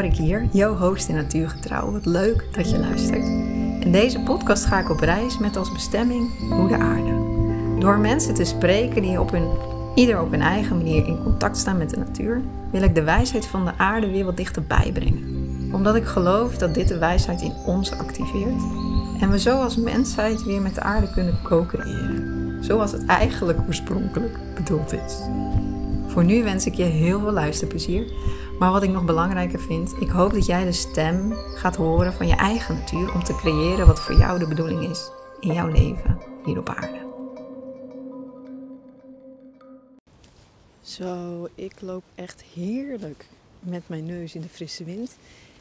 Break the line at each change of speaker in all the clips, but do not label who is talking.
Maurik hier, jouw host in Natuurgetrouw. Wat leuk dat je luistert. In deze podcast ga ik op reis met als bestemming Moeder Aarde. Door mensen te spreken die op hun, ieder op hun eigen manier in contact staan met de natuur, wil ik de wijsheid van de aarde weer wat dichterbij brengen. Omdat ik geloof dat dit de wijsheid in ons activeert en we zo als mensheid weer met de aarde kunnen co-creëren. Zoals het eigenlijk oorspronkelijk bedoeld is. Voor nu wens ik je heel veel luisterplezier. Maar wat ik nog belangrijker vind, ik hoop dat jij de stem gaat horen van je eigen natuur om te creëren wat voor jou de bedoeling is in jouw leven hier op aarde. Zo, ik loop echt heerlijk met mijn neus in de frisse wind.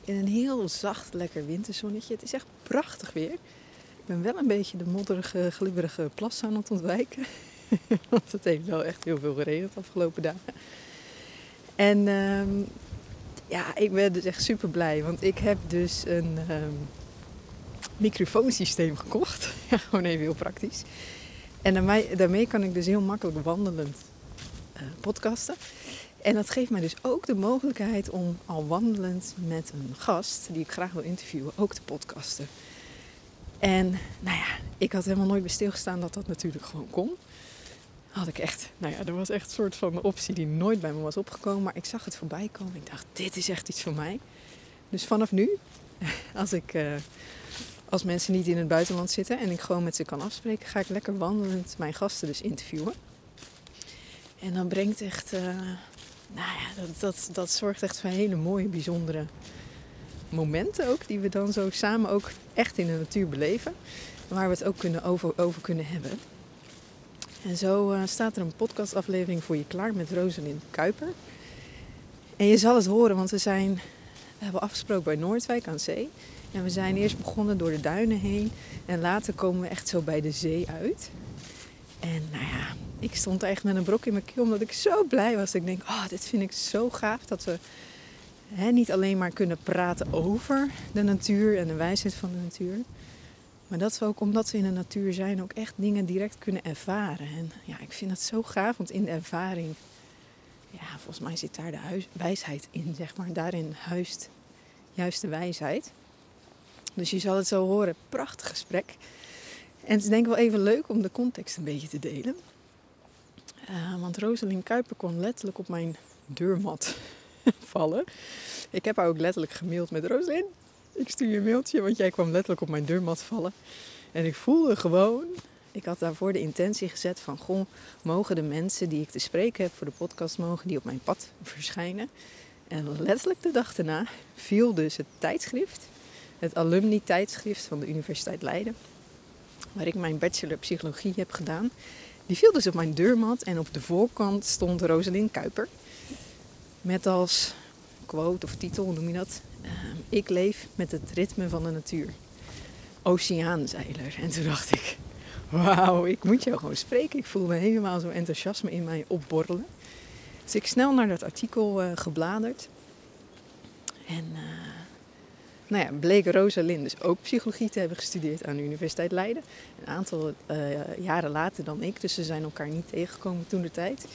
In een heel zacht, lekker winterzonnetje. Het is echt prachtig weer. Ik ben wel een beetje de modderige, glibberige plas aan het ontwijken. Want het heeft wel echt heel veel geregend de afgelopen dagen. En um, ja, ik ben dus echt super blij. Want ik heb dus een um, microfoonsysteem gekocht. Ja, gewoon even heel praktisch. En daarmee, daarmee kan ik dus heel makkelijk wandelend uh, podcasten. En dat geeft mij dus ook de mogelijkheid om al wandelend met een gast die ik graag wil interviewen, ook te podcasten. En nou ja, ik had helemaal nooit bij stilgestaan dat dat natuurlijk gewoon kon had ik echt, nou ja, er was echt een soort van optie die nooit bij me was opgekomen. Maar ik zag het voorbij komen. Ik dacht, dit is echt iets voor mij. Dus vanaf nu, als ik, uh, als mensen niet in het buitenland zitten en ik gewoon met ze kan afspreken, ga ik lekker wandelend mijn gasten dus interviewen. En dan brengt echt, uh, nou ja, dat, dat, zorgt echt voor hele mooie, bijzondere momenten ook. Die we dan zo samen ook echt in de natuur beleven. Waar we het ook kunnen over kunnen hebben. En zo uh, staat er een podcastaflevering voor je klaar met Rosalind Kuiper. En je zal het horen, want we, zijn, we hebben afgesproken bij Noordwijk aan zee. En we zijn eerst begonnen door de duinen heen. En later komen we echt zo bij de zee uit. En nou ja, ik stond echt met een brok in mijn keel omdat ik zo blij was. Ik denk, oh, dit vind ik zo gaaf dat we hè, niet alleen maar kunnen praten over de natuur en de wijsheid van de natuur. Maar dat we ook, omdat we in de natuur zijn, ook echt dingen direct kunnen ervaren. En ja, ik vind dat zo gaaf, want in de ervaring, ja, volgens mij zit daar de wijsheid in, zeg maar. Daarin huist juist de wijsheid. Dus je zal het zo horen, prachtig gesprek. En het is denk ik wel even leuk om de context een beetje te delen. Uh, want Rosalind Kuiper kon letterlijk op mijn deurmat vallen. Ik heb haar ook letterlijk gemaild met Rosalind ik stuur je een mailtje, want jij kwam letterlijk op mijn deurmat vallen. En ik voelde gewoon, ik had daarvoor de intentie gezet van, goh, mogen de mensen die ik te spreken heb voor de podcast, mogen die op mijn pad verschijnen. En letterlijk de dag daarna viel dus het tijdschrift, het alumni tijdschrift van de Universiteit Leiden, waar ik mijn bachelor psychologie heb gedaan. Die viel dus op mijn deurmat en op de voorkant stond Rosalind Kuiper. Met als quote of titel, noem je dat? Ehm, ik leef met het ritme van de natuur. Oceaanzeiler. En toen dacht ik, wauw, ik moet jou gewoon spreken. Ik voel me helemaal zo enthousiasme in mij opborrelen. Dus ik snel naar dat artikel uh, gebladerd. En uh, nou ja, bleek Rosalind dus ook psychologie te hebben gestudeerd aan de Universiteit Leiden. Een aantal uh, jaren later dan ik, dus ze zijn elkaar niet tegengekomen toen de tijd.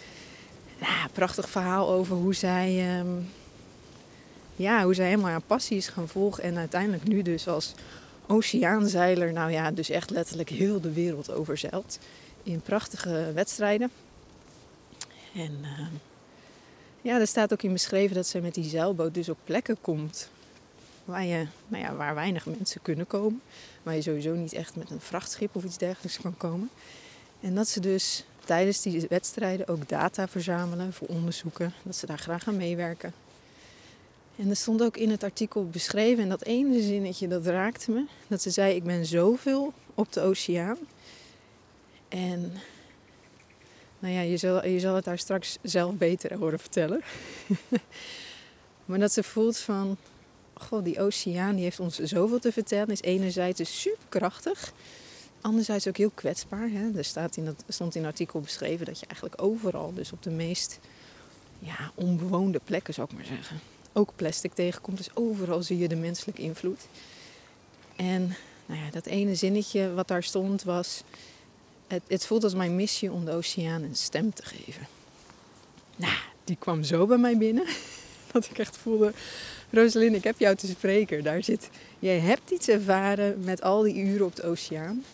Ja, prachtig verhaal over hoe zij... Um, ja, hoe zij helemaal haar passie is gaan volgen. En uiteindelijk nu dus als oceaanzeiler, nou ja, dus echt letterlijk heel de wereld overzeilt. In prachtige wedstrijden. En uh, ja, er staat ook in beschreven dat ze met die zeilboot dus op plekken komt waar, je, nou ja, waar weinig mensen kunnen komen. Waar je sowieso niet echt met een vrachtschip of iets dergelijks kan komen. En dat ze dus tijdens die wedstrijden ook data verzamelen voor onderzoeken. Dat ze daar graag gaan meewerken. En er stond ook in het artikel beschreven, en dat ene zinnetje dat raakte me, dat ze zei: Ik ben zoveel op de oceaan. En nou ja, je zal, je zal het daar straks zelf beter horen vertellen. maar dat ze voelt van, god, die oceaan die heeft ons zoveel te vertellen. Is enerzijds dus superkrachtig, anderzijds ook heel kwetsbaar. Hè? Er staat in dat, stond in het artikel beschreven dat je eigenlijk overal, dus op de meest ja, onbewoonde plekken zou ik maar zeggen, ook plastic tegenkomt. Dus overal zie je de menselijke invloed. En nou ja, dat ene zinnetje wat daar stond was... Het, het voelt als mijn missie om de oceaan een stem te geven. Nou, die kwam zo bij mij binnen. Dat ik echt voelde, Rosalind, ik heb jou te spreken. Daar zit, jij hebt iets ervaren met al die uren op de oceaan.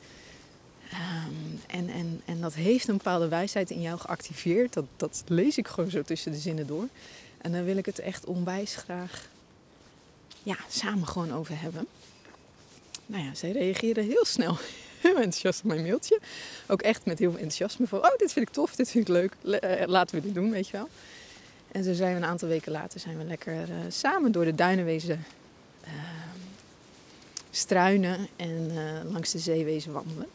Ehm, en, en, en dat heeft een bepaalde wijsheid in jou geactiveerd. Dat, dat lees ik gewoon zo tussen de zinnen door. En daar wil ik het echt onwijs graag ja, samen gewoon over hebben. Nou ja, zij reageerde heel snel, heel enthousiast op mijn mailtje. Ook echt met heel veel enthousiasme van, oh, dit vind ik tof, dit vind ik leuk, Le- eh, laten we dit doen, weet je wel. En zo zijn we een aantal weken later zijn we lekker eh, samen door de duinen wezen eh, struinen en eh, langs de zee wezen wandelen.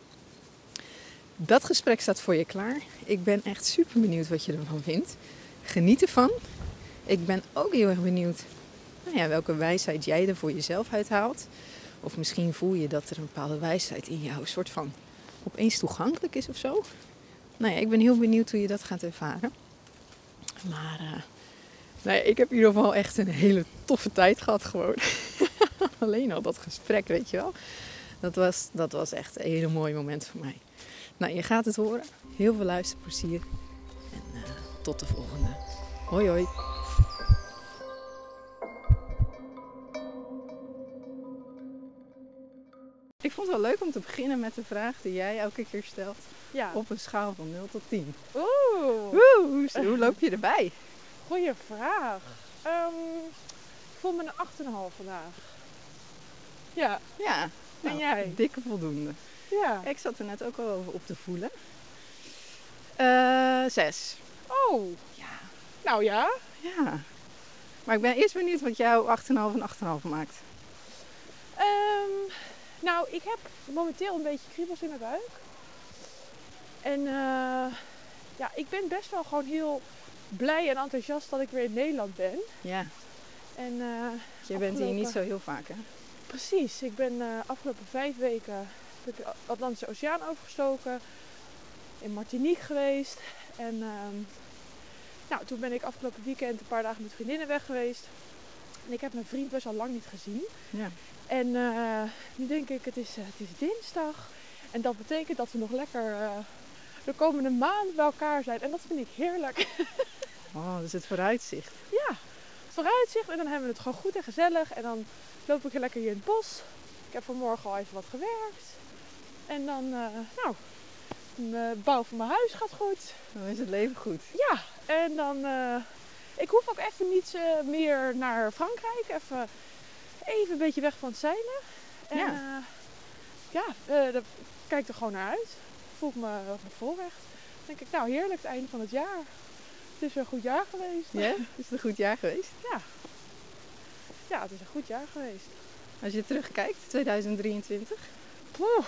Dat gesprek staat voor je klaar. Ik ben echt super benieuwd wat je ervan vindt. Geniet ervan. Ik ben ook heel erg benieuwd nou ja, welke wijsheid jij er voor jezelf uithaalt. Of misschien voel je dat er een bepaalde wijsheid in jou soort van opeens toegankelijk is of zo. Nou ja, ik ben heel benieuwd hoe je dat gaat ervaren. Maar eh, nou ja, ik heb in ieder geval echt een hele toffe tijd gehad gewoon. Alleen al dat gesprek, weet je wel. Dat was, dat was echt een hele mooi moment voor mij. Nou, je gaat het horen. Heel veel luisterplezier. En eh, tot de volgende. Hoi hoi. Ik vond het wel leuk om te beginnen met de vraag die jij elke keer stelt.
Ja.
Op een schaal van 0 tot 10.
Oeh,
hoe, hoe loop je erbij?
goeie vraag. Ehm, ik voel me een 8,5 vandaag. Ja,
Ja,
En
nou,
jij?
dikke voldoende.
ja.
Ik zat er net ook al over op te voelen. Eh, zes.
Oh,
Ja.
nou ja.
Ja. Maar ik ben eerst benieuwd wat jouw 8,5 en 8,5 maakt.
Ehm, nou, ik heb momenteel een beetje kriebels in mijn buik. En eh, ja, ik ben best wel gewoon heel blij en enthousiast dat ik weer in Nederland ben.
Ja,
En eh,
je bent hier niet zo heel vaak hè?
Precies, ik ben de afgelopen vijf weken heb ik de Atlantische Oceaan overgestoken. In Martinique geweest. En ehm, nou, toen ben ik afgelopen weekend een paar dagen met vriendinnen weg geweest. En ik heb mijn vriend best al lang niet gezien.
Ja.
En eh, nu denk ik, het is, eh, het is dinsdag. En dat betekent dat we nog lekker eh, de komende maand bij elkaar zijn. En dat vind ik heerlijk.
Oh, dus het vooruitzicht.
Ja, vooruitzicht en dan hebben we het gewoon goed en gezellig. En dan loop ik lekker hier in het bos. Ik heb vanmorgen al even wat gewerkt. En dan, nou, de bouw van mijn huis gaat goed.
Dan is het leven goed.
Ja, en dan, ik hoef ook even niet meer naar Frankrijk. Even, even een beetje weg van het zeilen. En
Ja.
ja, ja eh, daar kijk ik er gewoon naar uit. Voel ik me, me volrecht. Dan denk ik, nou heerlijk, het einde van het jaar. Het is weer een goed jaar geweest.
Ja? Is het een goed jaar geweest?
Ja. Ja, het is een goed jaar geweest.
Als je terugkijkt, 2023.
Poeh.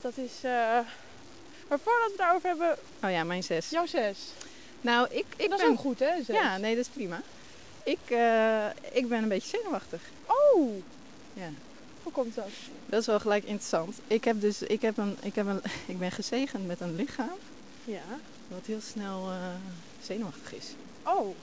Dat is. eh, Maar voordat we het daarover hebben,
Oh ja, mijn zes.
jouw zes.
Nou, ik, ik
dat
ben...
is ook goed, hè? Zes.
Ja, nee, dat is prima. Ik, eh, ik ben een beetje zenuwachtig.
Oh,
Ja.
hoe komt dat?
Dat is wel gelijk interessant. Ik heb dus, ik heb een, ik heb een, ik ben gezegend met een lichaam
Ja.
wat heel snel eh, zenuwachtig is.
Oh,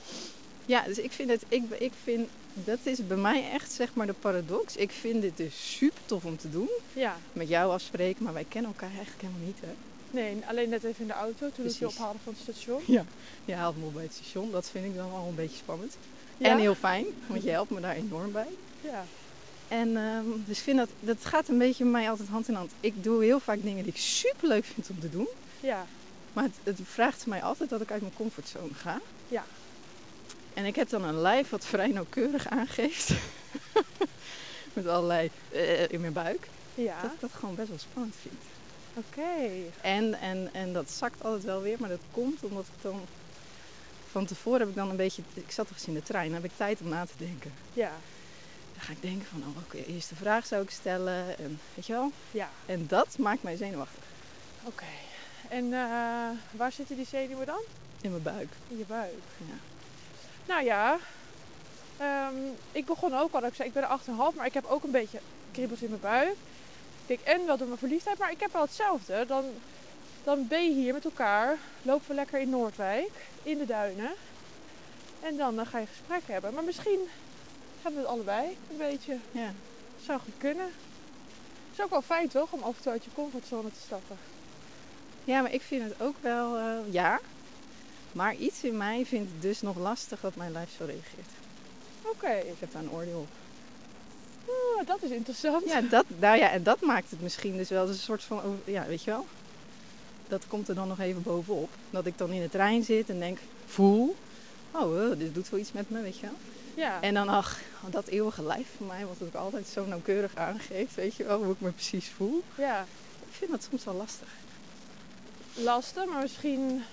Ja, dus ik vind het, ik, ik vind, dat is bij mij echt zeg maar de paradox. Ik vind dit dus super tof om te doen.
ja.
Met jou afspreken, maar wij kennen elkaar eigenlijk helemaal niet hè.
Nee, alleen net even in de auto toen ik je ophaalde van het station.
Ja. Je haalt me op bij het station, dat vind ik dan al een beetje spannend.
Ja?
En heel fijn, want je helpt me daar enorm bij.
Ja.
En ehm, dus ik vind dat, dat gaat een beetje met mij altijd hand in hand. Ik doe heel vaak dingen die ik super leuk vind om te doen.
Ja.
Maar het, het vraagt mij altijd dat ik uit mijn comfortzone ga.
Ja.
En ik heb dan een lijf wat vrij nauwkeurig aangeeft. Met allerlei eh, in mijn buik.
Ja.
Dat ik dat gewoon best wel spannend vind.
Oké.
En, en, en dat zakt altijd wel weer. Maar dat komt omdat ik dan... Van tevoren heb ik dan een beetje... Ik zat toch eens in de trein. Dan heb ik tijd om na te denken.
Ja.
Dan ga ik denken van... Oh, welke eerste vraag zou ik stellen? En weet je wel?
Ja.
En dat maakt mij zenuwachtig.
Oké. En eh, waar zitten die zenuwen dan?
In mijn buik.
In je buik.
Ja.
Nou ja, ehm, ik begon ook al, ik zei ik ben er 8,5, maar ik heb ook een beetje kriebels in mijn buik. Ik denk en wel door mijn verliefdheid, maar ik heb wel hetzelfde. Dan, dan ben je hier met elkaar, lopen we lekker in Noordwijk, in de duinen. En dan eh, ga je gesprek hebben. Maar misschien hebben we het allebei een beetje.
Ja.
Zou goed kunnen. is ook wel fijn toch, om af en toe uit je comfortzone te stappen.
Ja, maar ik vind het ook wel, eh, ja. Maar iets in mij vindt het dus nog lastig dat mijn lijf zo reageert.
Oké,
Ik heb daar een oordeel op.
Oh, dat is interessant.
Ja, dat, nou ja, en dat maakt het misschien dus wel een soort van, over- ja, weet je wel. Dat komt er dan nog even bovenop. Dat ik dan in de trein zit en denk, voel, oh, eh, dit doet wel iets met me, weet je wel.
Ja.
En dan, ach, dat eeuwige lijf van mij, wat ook altijd zo nauwkeurig aangeeft, weet je wel, hoe ik me precies voel.
ja.
Ik vind dat soms wel lastig.
Lastig, maar misschien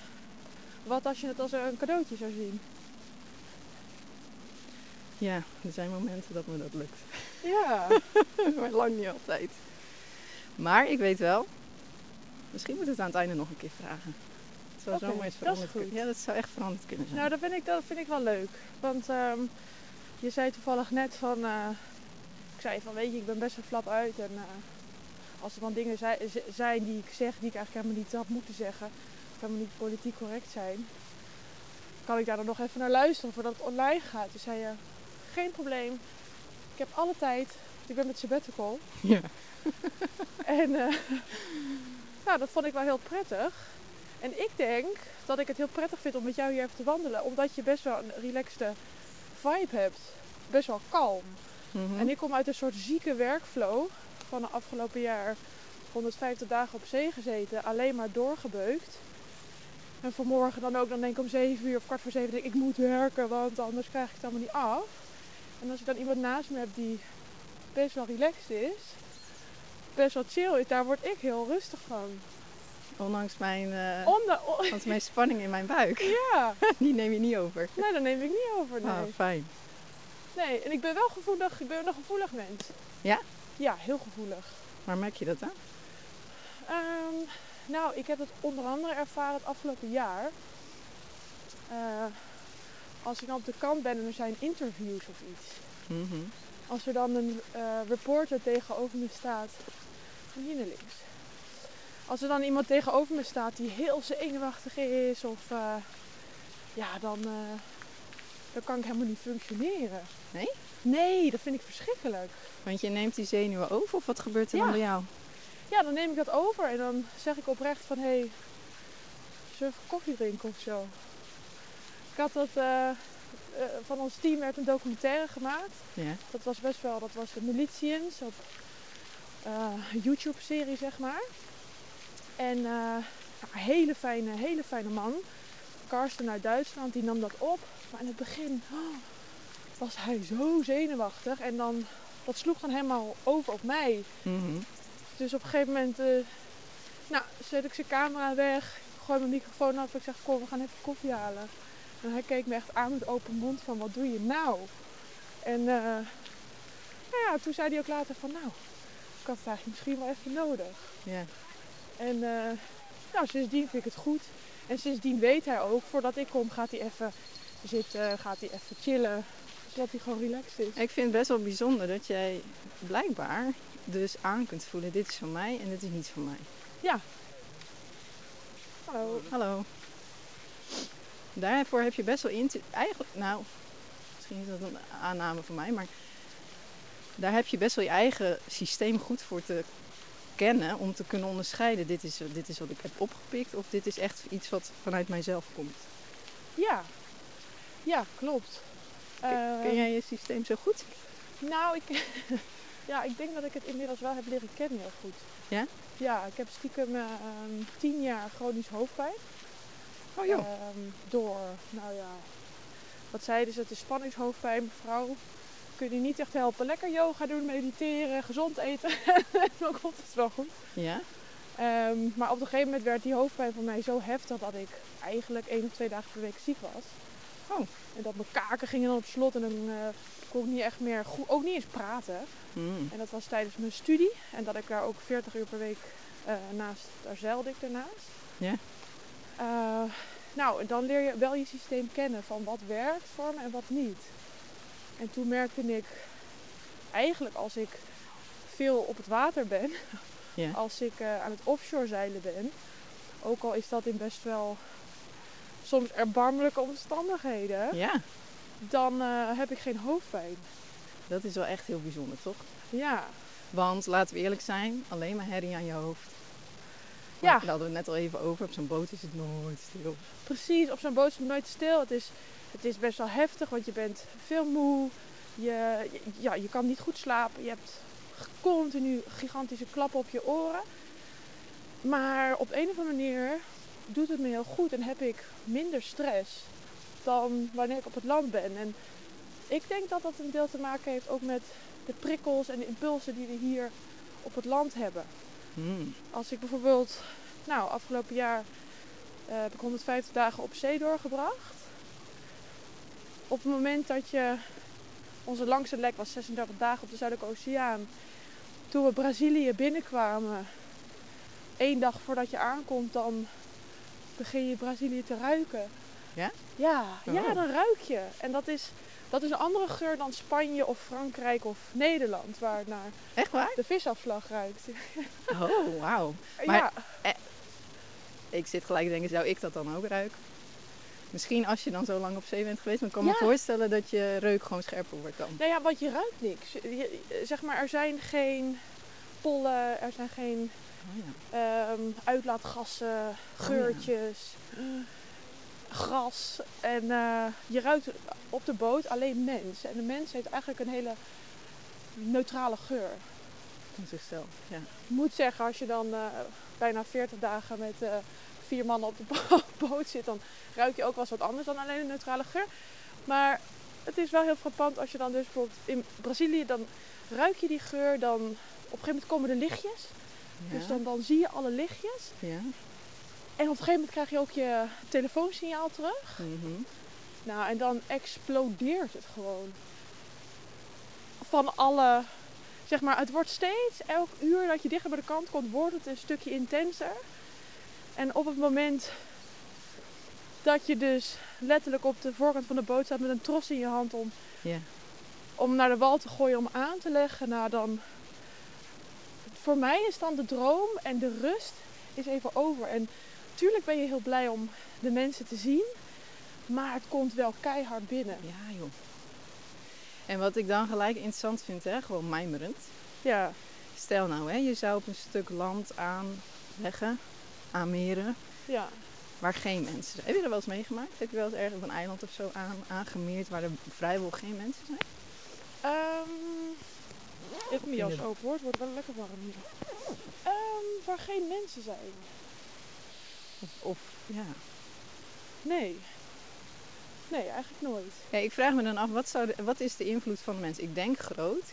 wat als je het als een cadeautje zou zien.
Ja, er zijn momenten dat me dat lukt.
Ja.
maar lang niet altijd. Maar ik weet wel, misschien moet het aan het einde nog een keer vragen. Het zou zomaar eens
dat is
veranderd
goed.
kunnen. Ja, dat zou echt veranderd kunnen zijn.
Nou, dat vind ik, dat vind ik wel leuk. Want ehm, je zei toevallig net van... eh, ik zei van, weet je, ik ben best wel flap uit. En eh, als er dan dingen zijn die ik zeg, die ik eigenlijk helemaal niet had moeten zeggen... Of helemaal niet politiek correct zijn... Kan ik daar dan nog even naar luisteren voordat het online gaat. Toen zei je, geen probleem. Ik heb alle tijd. want Ik ben met sabbatical.
Ja.
En eh, nou, dat vond ik wel heel prettig. En ik denk dat ik het heel prettig vind om met jou hier even te wandelen. Omdat je best wel een relaxte vibe hebt. Best wel kalm.
Mhm.
En ik kom uit een soort zieke werkflow. Van de afgelopen jaar 150 dagen op zee gezeten. Alleen maar doorgebeukt. En vanmorgen dan ook, dan denk ik om 7 uur of kwart voor 7 denk ik, ik moet werken, want anders krijg ik het allemaal niet af. En als ik dan iemand naast me heb die best wel relaxed is, best wel chill is, daar word ik heel rustig van.
Ondanks mijn,
Onda-
ondanks mijn spanning in mijn buik.
ja,
Die neem je niet over.
nee, daar neem ik niet over. Nee.
Ah, fijn.
nee, en ik ben wel gevoelig, ik ben een gevoelig mens.
Ja?
Ja, heel gevoelig.
Waar merk je dat aan?
Ehm, nou, ik heb het onder andere ervaren het afgelopen jaar. Eh, als ik dan op de kant ben en er zijn interviews of iets.
Mhm.
Als er dan een eh, reporter tegenover me staat. Hier naar links. Als er dan iemand tegenover me staat die heel zenuwachtig is. Of eh, ja, dan, eh, dan kan ik helemaal niet functioneren.
Nee?
Nee, dat vind ik verschrikkelijk.
Want je neemt die zenuwen over of wat gebeurt er dan
Ja.
bij jou?
Ja, dan neem ik dat over en dan zeg ik oprecht van hé, hey, zullen we koffie drinken of zo? Ik had dat, eh, van ons team werd een documentaire gemaakt.
Ja.
Dat was best wel, dat was de Militians op YouTube-serie zeg maar. En eh, een hele fijne, hele fijne man. Karsten uit Duitsland, die nam dat op. Maar in het begin oh, was hij zo zenuwachtig. En dan, dat sloeg dan helemaal over op mij.
Mhm.
Dus op een gegeven moment, eh, nou, zet ik zijn camera weg, gooi mijn microfoon af. Ik zeg, kom, we gaan even koffie halen. En hij keek me echt aan met open mond van, wat doe je nou? En eh, nou ja, toen zei hij ook later van, nou, had het eigenlijk misschien wel even nodig.
Ja.
En eh, nou, sindsdien vind ik het goed. En sindsdien weet hij ook, voordat ik kom, gaat hij even zitten, gaat hij even chillen. Zodat hij gewoon relaxed is.
Ik vind het best wel bijzonder dat jij blijkbaar dus aan kunt voelen. Dit is van mij en dit is niet van mij.
Hallo.
Hallo. Daarvoor heb je best wel intu... Eigenlijk, nou, misschien is dat een aanname van mij, maar daar heb je best wel je eigen systeem goed voor te kennen om te kunnen onderscheiden. Dit is, dit is wat ik heb opgepikt of dit is echt iets wat vanuit mijzelf komt.
Ja, ja, klopt.
Ken,
Eh,
ken jij je systeem zo goed?
Nou, ik, ja, ik denk dat ik het inmiddels wel heb leren kennen heel goed.
Ja?
Ja, ik heb stiekem eh, ehm, tien jaar chronisch hoofdpijn.
Oh joh.
Ehm, door, nou ja, wat zeiden ze, het is spanningshoofdpijn, mevrouw. Kun je niet echt helpen. Lekker yoga doen, mediteren, gezond eten. Dan komt het wel goed.
Ja?
Ehm, maar op een gegeven moment werd die hoofdpijn voor mij zo heftig dat ik eigenlijk één of twee dagen per week ziek was.
Oh.
En dat mijn kaken gingen dan op slot en dan eh, kon ik niet echt meer goed, ook niet eens praten.
Hmm.
En dat was tijdens mijn studie. En dat ik daar ook 40 uur per week eh, naast, daar zeilde ik daarnaast.
Ja.
Eh, nou, dan leer je wel je systeem kennen van wat werkt voor me en wat niet. En toen merkte ik, eigenlijk als ik veel op het water ben,
Ja.
als ik eh, aan het offshore zeilen ben, ook al is dat in best wel soms erbarmelijke omstandigheden,
Ja,
dan eh, heb ik geen hoofdpijn.
dat is wel echt heel bijzonder, toch?
Ja,
Want laten we eerlijk zijn, alleen maar herrie aan je hoofd.
Ja.
Daar hadden we het net al even over. Op zo'n boot is het nooit stil.
precies. Op zo'n boot is het nooit stil. Het is Het is best wel heftig, want je bent veel moe. Je, ja, je kan niet goed slapen. Je hebt continu gigantische klappen op je oren. Maar op een of andere manier doet het me heel goed en heb ik minder stress dan wanneer ik op het land ben. En ik denk dat dat een deel te maken heeft ook met de prikkels en de impulsen die we hier op het land hebben.
Hmm.
Als ik bijvoorbeeld, nou, afgelopen jaar uh, heb ik 150 dagen op zee doorgebracht. Op het moment dat je, onze langste lek was 36 dagen op de Zuidelijke Oceaan. Toen we Brazilië binnenkwamen, één dag voordat je aankomt, dan begin je Brazilië te ruiken.
Ja?
Ja, ja
Oh.
dan ruik je. En dat is, dat is een andere geur dan Spanje of Frankrijk of Nederland, waar het naar
Echt waar?
de visafslag ruikt.
Oh, wauw. Maar-
ja,
Ik zit gelijk te denken, zou ik dat dan ook ruiken? Misschien als je dan zo lang op zee bent geweest, dan kan ik me
Ja.
voorstellen dat je reuk gewoon scherper wordt dan.
nou ja, want je ruikt niks. Je- zeg maar, er zijn geen pollen, er zijn geen
Oh, ja.
ehm, uitlaatgassen, geurtjes, gras. En eh, je ruikt op de boot alleen mens. En de mens heeft eigenlijk een hele neutrale geur.
Van zichzelf, ja.
Ik moet zeggen, als je dan eh, bijna 40 dagen met eh, vier mannen op de bo- boot zit, dan ruik je ook wel eens wat anders dan alleen een neutrale geur. Maar het is wel heel frappant als je dan dus bijvoorbeeld in Brazilië, dan ruik je die geur, dan op een gegeven moment komen de lichtjes.
Ja.
Dus dan, dan zie je alle lichtjes.
ja.
En op een gegeven moment krijg je ook je telefoonsignaal terug.
Mhm.
Nou, en dan explodeert het gewoon. Van alle, zeg maar, het wordt steeds, elk uur dat je dichter bij de kant komt, wordt het een stukje intenser. En op het moment dat je dus letterlijk op de voorkant van de boot staat met een tros in je hand om, om naar de wal te gooien, om aan te leggen, nou dan, voor mij is dan de droom en de rust is even over. En tuurlijk ben je heel blij om de mensen te zien. Maar het komt wel keihard binnen.
Ja, joh. En wat ik dan gelijk interessant vind, hè, gewoon mijmerend.
Ja,
Stel nou, hè, je zou op een stuk land aanleggen, aanmeren,
ja.
waar geen mensen zijn. Heb je dat wel eens meegemaakt? Heb je wel eens ergens op een eiland of zo aan, aangemeerd waar er vrijwel geen mensen zijn?
Ehm ik mijn jas open hoor, het wordt wel lekker warm hier. Ehm, waar geen mensen zijn.
Of, of ja.
Nee. Nee, eigenlijk nooit.
ja. Ik vraag me dan af, wat, zou de- wat is de invloed van de mens? Ik denk groot,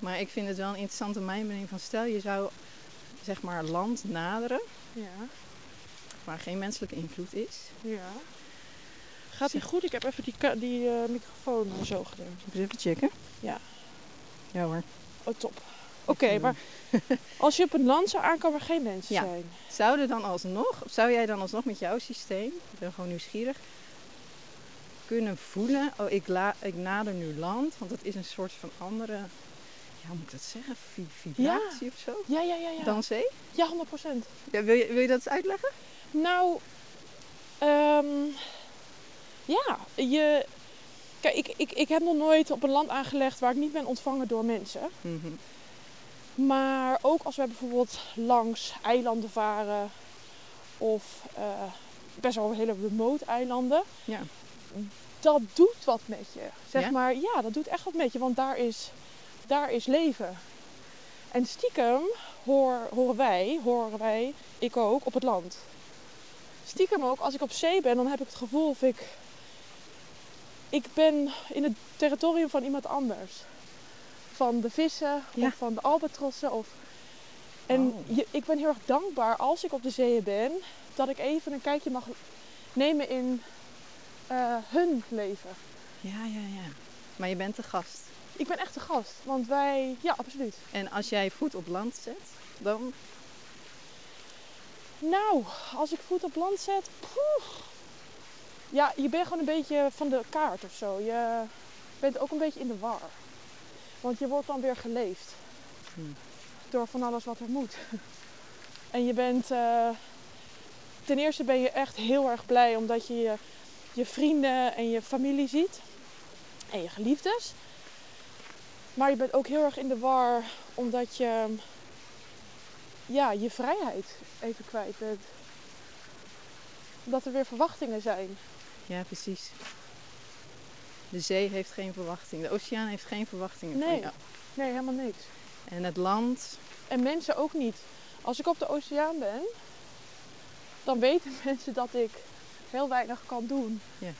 maar ik vind het wel een interessante mijmering van stel je zou zeg maar land naderen
Ja,
waar geen menselijke invloed is.
ja. Gaat die goed? Ik heb even die, die eh, microfoon zo gedaan.
Even checken?
Ja.
Ja hoor.
Oh, top. Oké, maar als je op een land zou aankomen waar geen mensen
Ja.
zijn.
Zou er dan alsnog, of zou jij dan alsnog met jouw systeem, ik ben gewoon nieuwsgierig, kunnen voelen, oh ik, la, ik nader nu land, want dat is een soort van andere, ja hoe moet ik dat zeggen, Vi- vibratie of zo,
Ja, ja, ja, ja.
dan zee?
Ja, 100 procent.
Ja, wil, je, wil je dat eens uitleggen?
Nou, ehm, ja, je. Kijk, ik, ik, ik heb nog nooit op een land aangelegd waar ik niet ben ontvangen door mensen.
Mhm.
Maar ook als wij bijvoorbeeld langs eilanden varen of eh, best wel hele remote eilanden,
Ja.
dat doet wat met je. Zeg
Ja?
maar, ja, dat doet echt wat met je, want daar is, daar is leven. En stiekem hoor, horen wij, horen wij, ik ook, op het land. Stiekem ook, als ik op zee ben, dan heb ik het gevoel of ik... Ik ben in het territorium van iemand anders. Van de vissen,
Ja.
of van de albatrossen. Of... En
Oh.
je, ik ben heel erg dankbaar als ik op de zeeën ben, dat ik even een kijkje mag nemen in eh, hun leven.
Ja, ja, ja. Maar je bent de gast.
Ik ben echt de gast, want wij, ja, absoluut.
En als jij voet op land zet, dan,
Nou, als ik voet op land zet, poeh. Ja, je bent gewoon een beetje van de kaart of zo. Je bent ook een beetje in de war. Want je wordt dan weer geleefd.
Hmm.
Door van alles wat er moet. En je bent... eh, ten eerste ben je echt heel erg blij omdat je je, je vrienden en je familie ziet. En je geliefdes. Maar je bent ook heel erg in de war omdat je ja, je vrijheid even kwijt bent. Omdat er weer verwachtingen zijn.
ja precies. De zee heeft geen verwachting. De oceaan heeft geen verwachtingen van
Nee.
jou.
Nee, helemaal niks.
En het land,
En mensen ook niet. Als ik op de oceaan ben, dan weten mensen dat ik heel weinig kan doen.
Ja.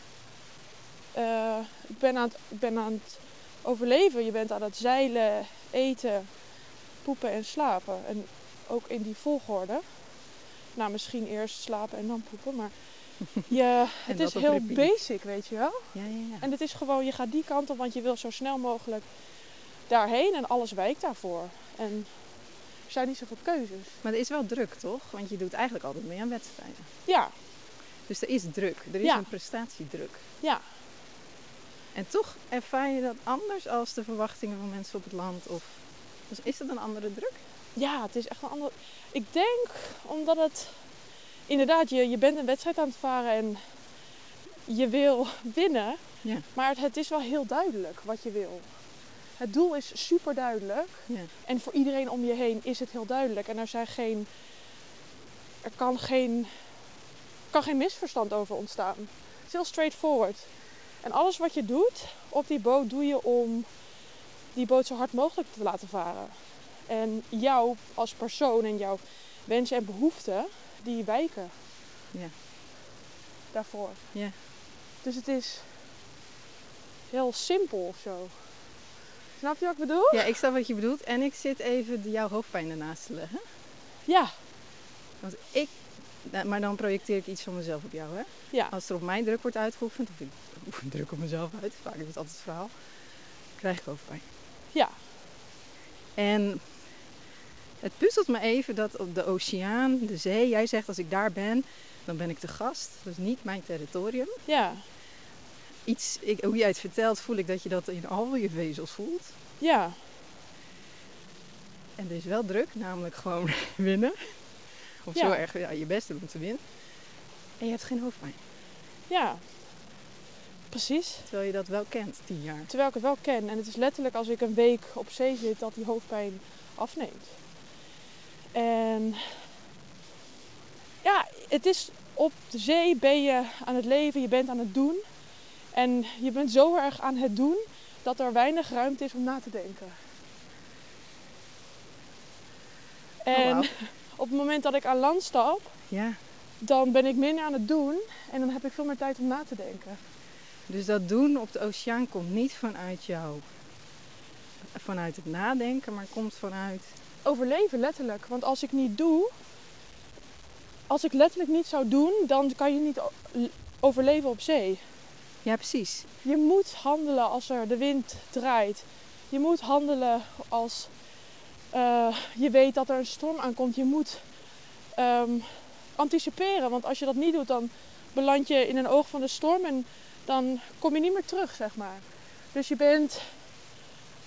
Eh, ik, ben aan het, ik ben aan het overleven. Je bent aan het zeilen, eten, poepen en slapen. En ook in die volgorde. Nou, misschien eerst slapen en dan poepen. Maar je, het is heel basic, weet je wel.
ja, ja, ja.
En het is gewoon, je gaat die kant op, want je wil zo snel mogelijk daarheen. En alles wijkt daarvoor. En er zijn niet zoveel keuzes.
Maar er is wel druk, toch? Want je doet eigenlijk altijd mee aan wedstrijden.
Ja,
Dus er is druk. Er is
Ja.
een prestatiedruk.
ja.
En toch ervaar je dat anders als de verwachtingen van mensen op het land? Of dus is dat een andere druk?
Ja, het is echt een ander. Ik denk omdat het inderdaad, je, je bent een wedstrijd aan het varen en je wil winnen.
Ja.
Maar het, is wel heel duidelijk wat je wil. Het doel is super duidelijk.
Ja.
En voor iedereen om je heen is het heel duidelijk. En er zijn geen. Er kan geen, kan geen misverstand over ontstaan. Het is heel straightforward. En alles wat je doet op die boot doe je om die boot zo hard mogelijk te laten varen. En jou als persoon en jouw wensen en behoeften, die wijken
Ja.
daarvoor.
Ja.
Dus het is heel simpel of zo. Snap je wat ik bedoel?
Ja, ik snap wat je bedoelt. En ik zit even jouw hoofdpijn ernaast te leggen.
Ja,
Want ik, nou, maar dan projecteer ik iets van mezelf op jou, hè?
ja,
Als er op mij druk wordt uitgeoefend, of ik oefen druk op mezelf uit, vaak is het altijd het verhaal, krijg ik hoofdpijn.
ja,
En het puzzelt me even dat op de oceaan, de zee, jij zegt als ik daar ben, dan ben ik de gast. Dat is niet mijn territorium.
ja,
Iets, ik, hoe jij het vertelt, voel ik dat je dat in al je vezels voelt.
ja,
En er is wel druk, namelijk gewoon winnen. Of
Ja.
zo erg ja, je best doen om te winnen. En je hebt geen hoofdpijn.
ja. Precies.
Terwijl je dat wel kent, tien jaar.
Terwijl ik het wel ken. En het is letterlijk als ik een week op zee zit dat die hoofdpijn afneemt. En ja, het is op de zee ben je aan het leven, je bent aan het doen. En je bent zo erg aan het doen dat er weinig ruimte is om na te denken. En
wauw.
op het moment dat ik aan land stap,
Ja,
dan ben ik minder aan het doen en dan heb ik veel meer tijd om na te denken.
dus dat doen op de oceaan komt niet vanuit jou. Vanuit het nadenken, maar komt vanuit...
overleven, letterlijk. Want als ik niet doe, als ik letterlijk niet zou doen, dan kan je niet overleven op zee.
Ja, precies.
Je moet handelen als er de wind draait. Je moet handelen als eh, je weet dat er een storm aankomt. Je moet ehm, anticiperen, want als je dat niet doet, dan beland je in een oog van de storm en dan kom je niet meer terug, zeg maar. Dus je bent,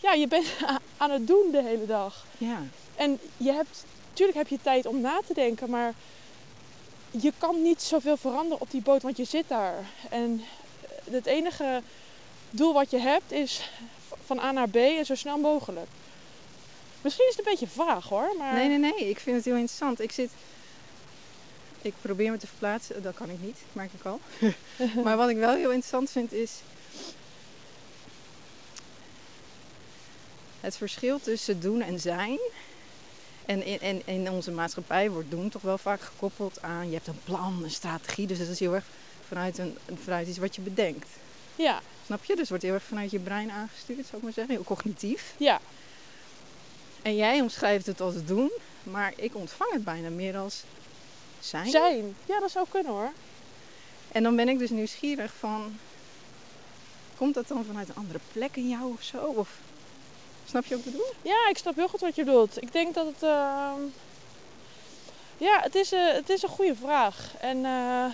ja, je bent aan het doen de hele dag.
Ja,
En je hebt, natuurlijk heb je tijd om na te denken, maar je kan niet zoveel veranderen op die boot, want je zit daar. En het enige doel wat je hebt is van A naar B en zo snel mogelijk. Misschien is het een beetje vaag hoor, maar
Nee, nee, nee. Ik vind het heel interessant. Ik zit... Ik probeer me te verplaatsen. Dat kan ik niet, merk ik al. maar wat ik wel heel interessant vind is... Het verschil tussen doen en zijn. En in, en in onze maatschappij wordt doen toch wel vaak gekoppeld aan... Je hebt een plan, een strategie. Dus dat is heel erg vanuit, een, vanuit iets wat je bedenkt.
ja,
Snap je? Dus het wordt heel erg vanuit je brein aangestuurd, zou ik maar zeggen. Heel cognitief.
ja,
En jij omschrijft het als doen, maar ik ontvang het bijna meer als zijn.
zijn. Ja, dat zou kunnen hoor.
En dan ben ik dus nieuwsgierig van, komt dat dan vanuit een andere plek in jou of zo? Of snap je wat ik bedoel?
Ja, ik snap heel goed wat je bedoelt. Ik denk dat het. ehm, Ja, het is, eh, het is een goede vraag. En eh,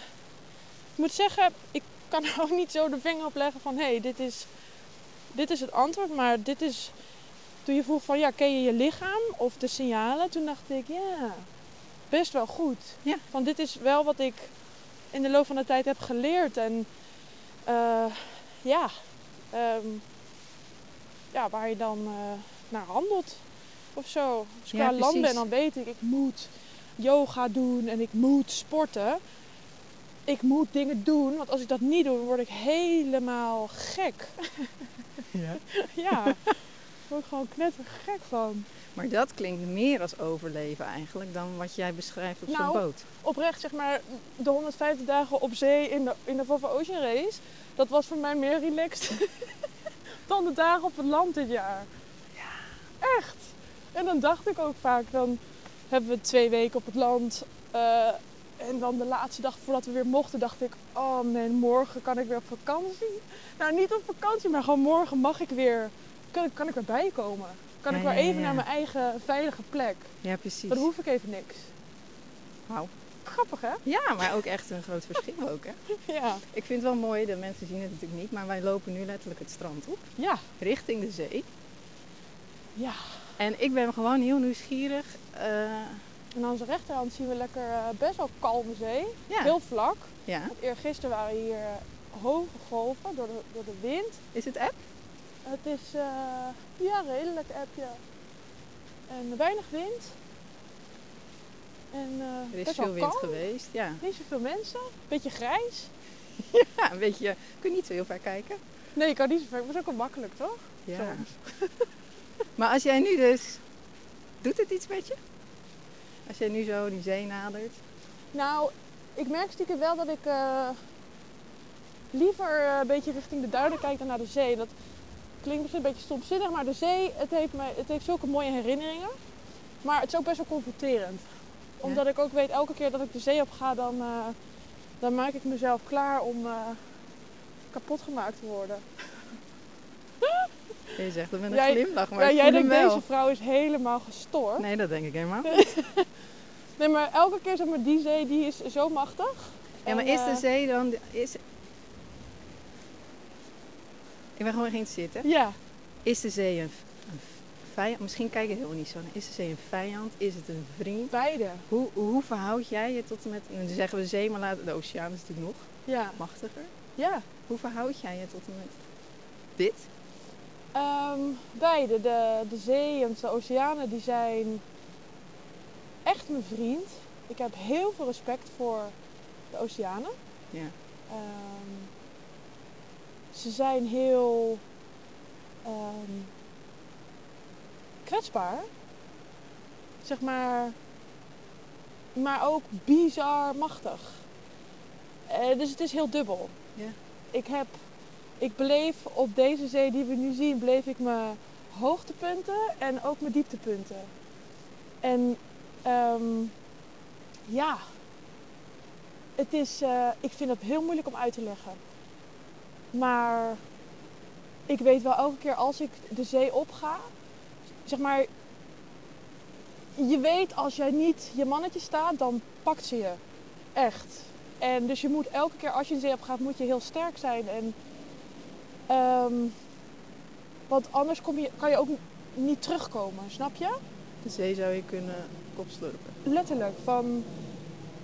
ik moet zeggen, ik kan er ook niet zo de vinger op leggen van hé, hey, dit, is, dit is het antwoord. Maar dit is. Toen je vroeg van ja, ken je je lichaam of de signalen? Toen dacht ik ja, best wel goed.
Ja.
Van dit is wel wat ik in de loop van de tijd heb geleerd. En eh, ja, ehm, ja, waar je dan eh, naar handelt of zo. Als ik
Ja,
aan land ben, dan weet ik, ik moet yoga doen en ik moet sporten. ik moet dingen doen, want als ik dat niet doe, word ik helemaal gek.
Ja.
ja, daar word ik gewoon knettergek van.
Maar dat klinkt meer als overleven eigenlijk dan wat jij beschrijft op zo'n
Nou,
boot.
Oprecht, zeg maar, de 150 dagen op zee in de, in de Volvo Ocean Race, dat was voor mij meer relaxed dan de dagen op het land dit jaar. Ja. Echt. En dan dacht ik ook vaak, dan hebben we twee weken op het land. eh, en dan de laatste dag voordat we weer mochten, dacht ik, oh man, morgen kan ik weer op vakantie. Nou, niet op vakantie, maar gewoon morgen mag ik weer, kan, ik- kan ik weer bijkomen. Kan
Ja,
ik weer
ja,
even naar mijn eigen veilige plek.
Ja, precies.
Dan hoef ik even niks.
Wauw.
Grappig, hè?
Ja, maar ook echt een groot verschil ook. Hè?
Ja.
Ik vind het wel mooi, de mensen zien het natuurlijk niet, maar wij lopen nu letterlijk het strand op,
Ja.
richting de zee.
Ja.
En ik ben gewoon heel nieuwsgierig. eh,
En aan onze rechterhand zien we lekker eh, best wel kalme zee.
ja,
Heel vlak.
ja.
Eergisteren waren hier eh, hoge golven door de, door de wind.
Is het app?
Het is ja, redelijk appje. En weinig wind. En eh
Er is veel wind geweest. Ja.
Niet zoveel mensen. Beetje grijs.
ja, een beetje. Je kunt niet zo heel ver kijken.
Nee, ik kan niet zo ver. Dat is ook wel makkelijk, toch?
Ja.
Soms.
Maar als jij nu dus. Doet het iets met je? Als jij nu zo die zee nadert.
Nou, ik merk stiekem wel dat ik eh, liever eh, een beetje richting de duinen kijk dan naar de zee. Dat klinkt misschien een beetje stomzinnig, maar de zee, het heeft, mij, het heeft zulke mooie herinneringen. Maar het is ook best wel confronterend. Omdat ik ook weet, elke keer dat ik de zee op ga, dan, eh, dan maak ik mezelf klaar om eh, kapot gemaakt te worden.
Je zegt dat met een
Jij-
glimlach, maar
ja,
ik
jij denkt,
wel.
deze vrouw is helemaal gestoord.
Nee, dat denk ik helemaal niet.
Nee, maar elke keer zeg maar, die zee die is zo machtig.
Ja, maar
En,
is de
eh,
zee dan... Is... Ik ben gewoon geïnteresseerd, hè?
Ja,
Is de zee een vijand? Misschien kijk je helemaal niet zo naar. Is de zee een vijand? Is het een vriend?
beide.
Hoe, hoe verhoud jij je tot en met... Nu zeggen we zee, maar laten, de oceaan is natuurlijk nog
Ja,
machtiger.
ja.
Hoe verhoud jij je tot en met dit?
Ehm, beide. De, de zee en de oceanen die zijn echt mijn vriend. Ik heb heel veel respect voor de oceanen.
Ja.
Ehm, ze zijn heel ehm, kwetsbaar. Zeg maar. Maar ook bizar machtig. Eh, dus het is heel dubbel.
Ja.
Ik heb. Ik beleef op deze zee die we nu zien, beleef ik mijn hoogtepunten en ook mijn dieptepunten. En ehm, ja, het is, eh, ik vind het heel moeilijk om uit te leggen. Maar ik weet wel elke keer als ik de zee opga, zeg maar, je weet als jij niet je mannetje staat, dan pakt ze je. Echt. En dus je moet elke keer als je de zee op gaat, moet je heel sterk zijn. En, ehm, want anders kom je, kan je ook niet terugkomen, snap je?
De zee zou je kunnen kopslurpen.
Letterlijk. Van,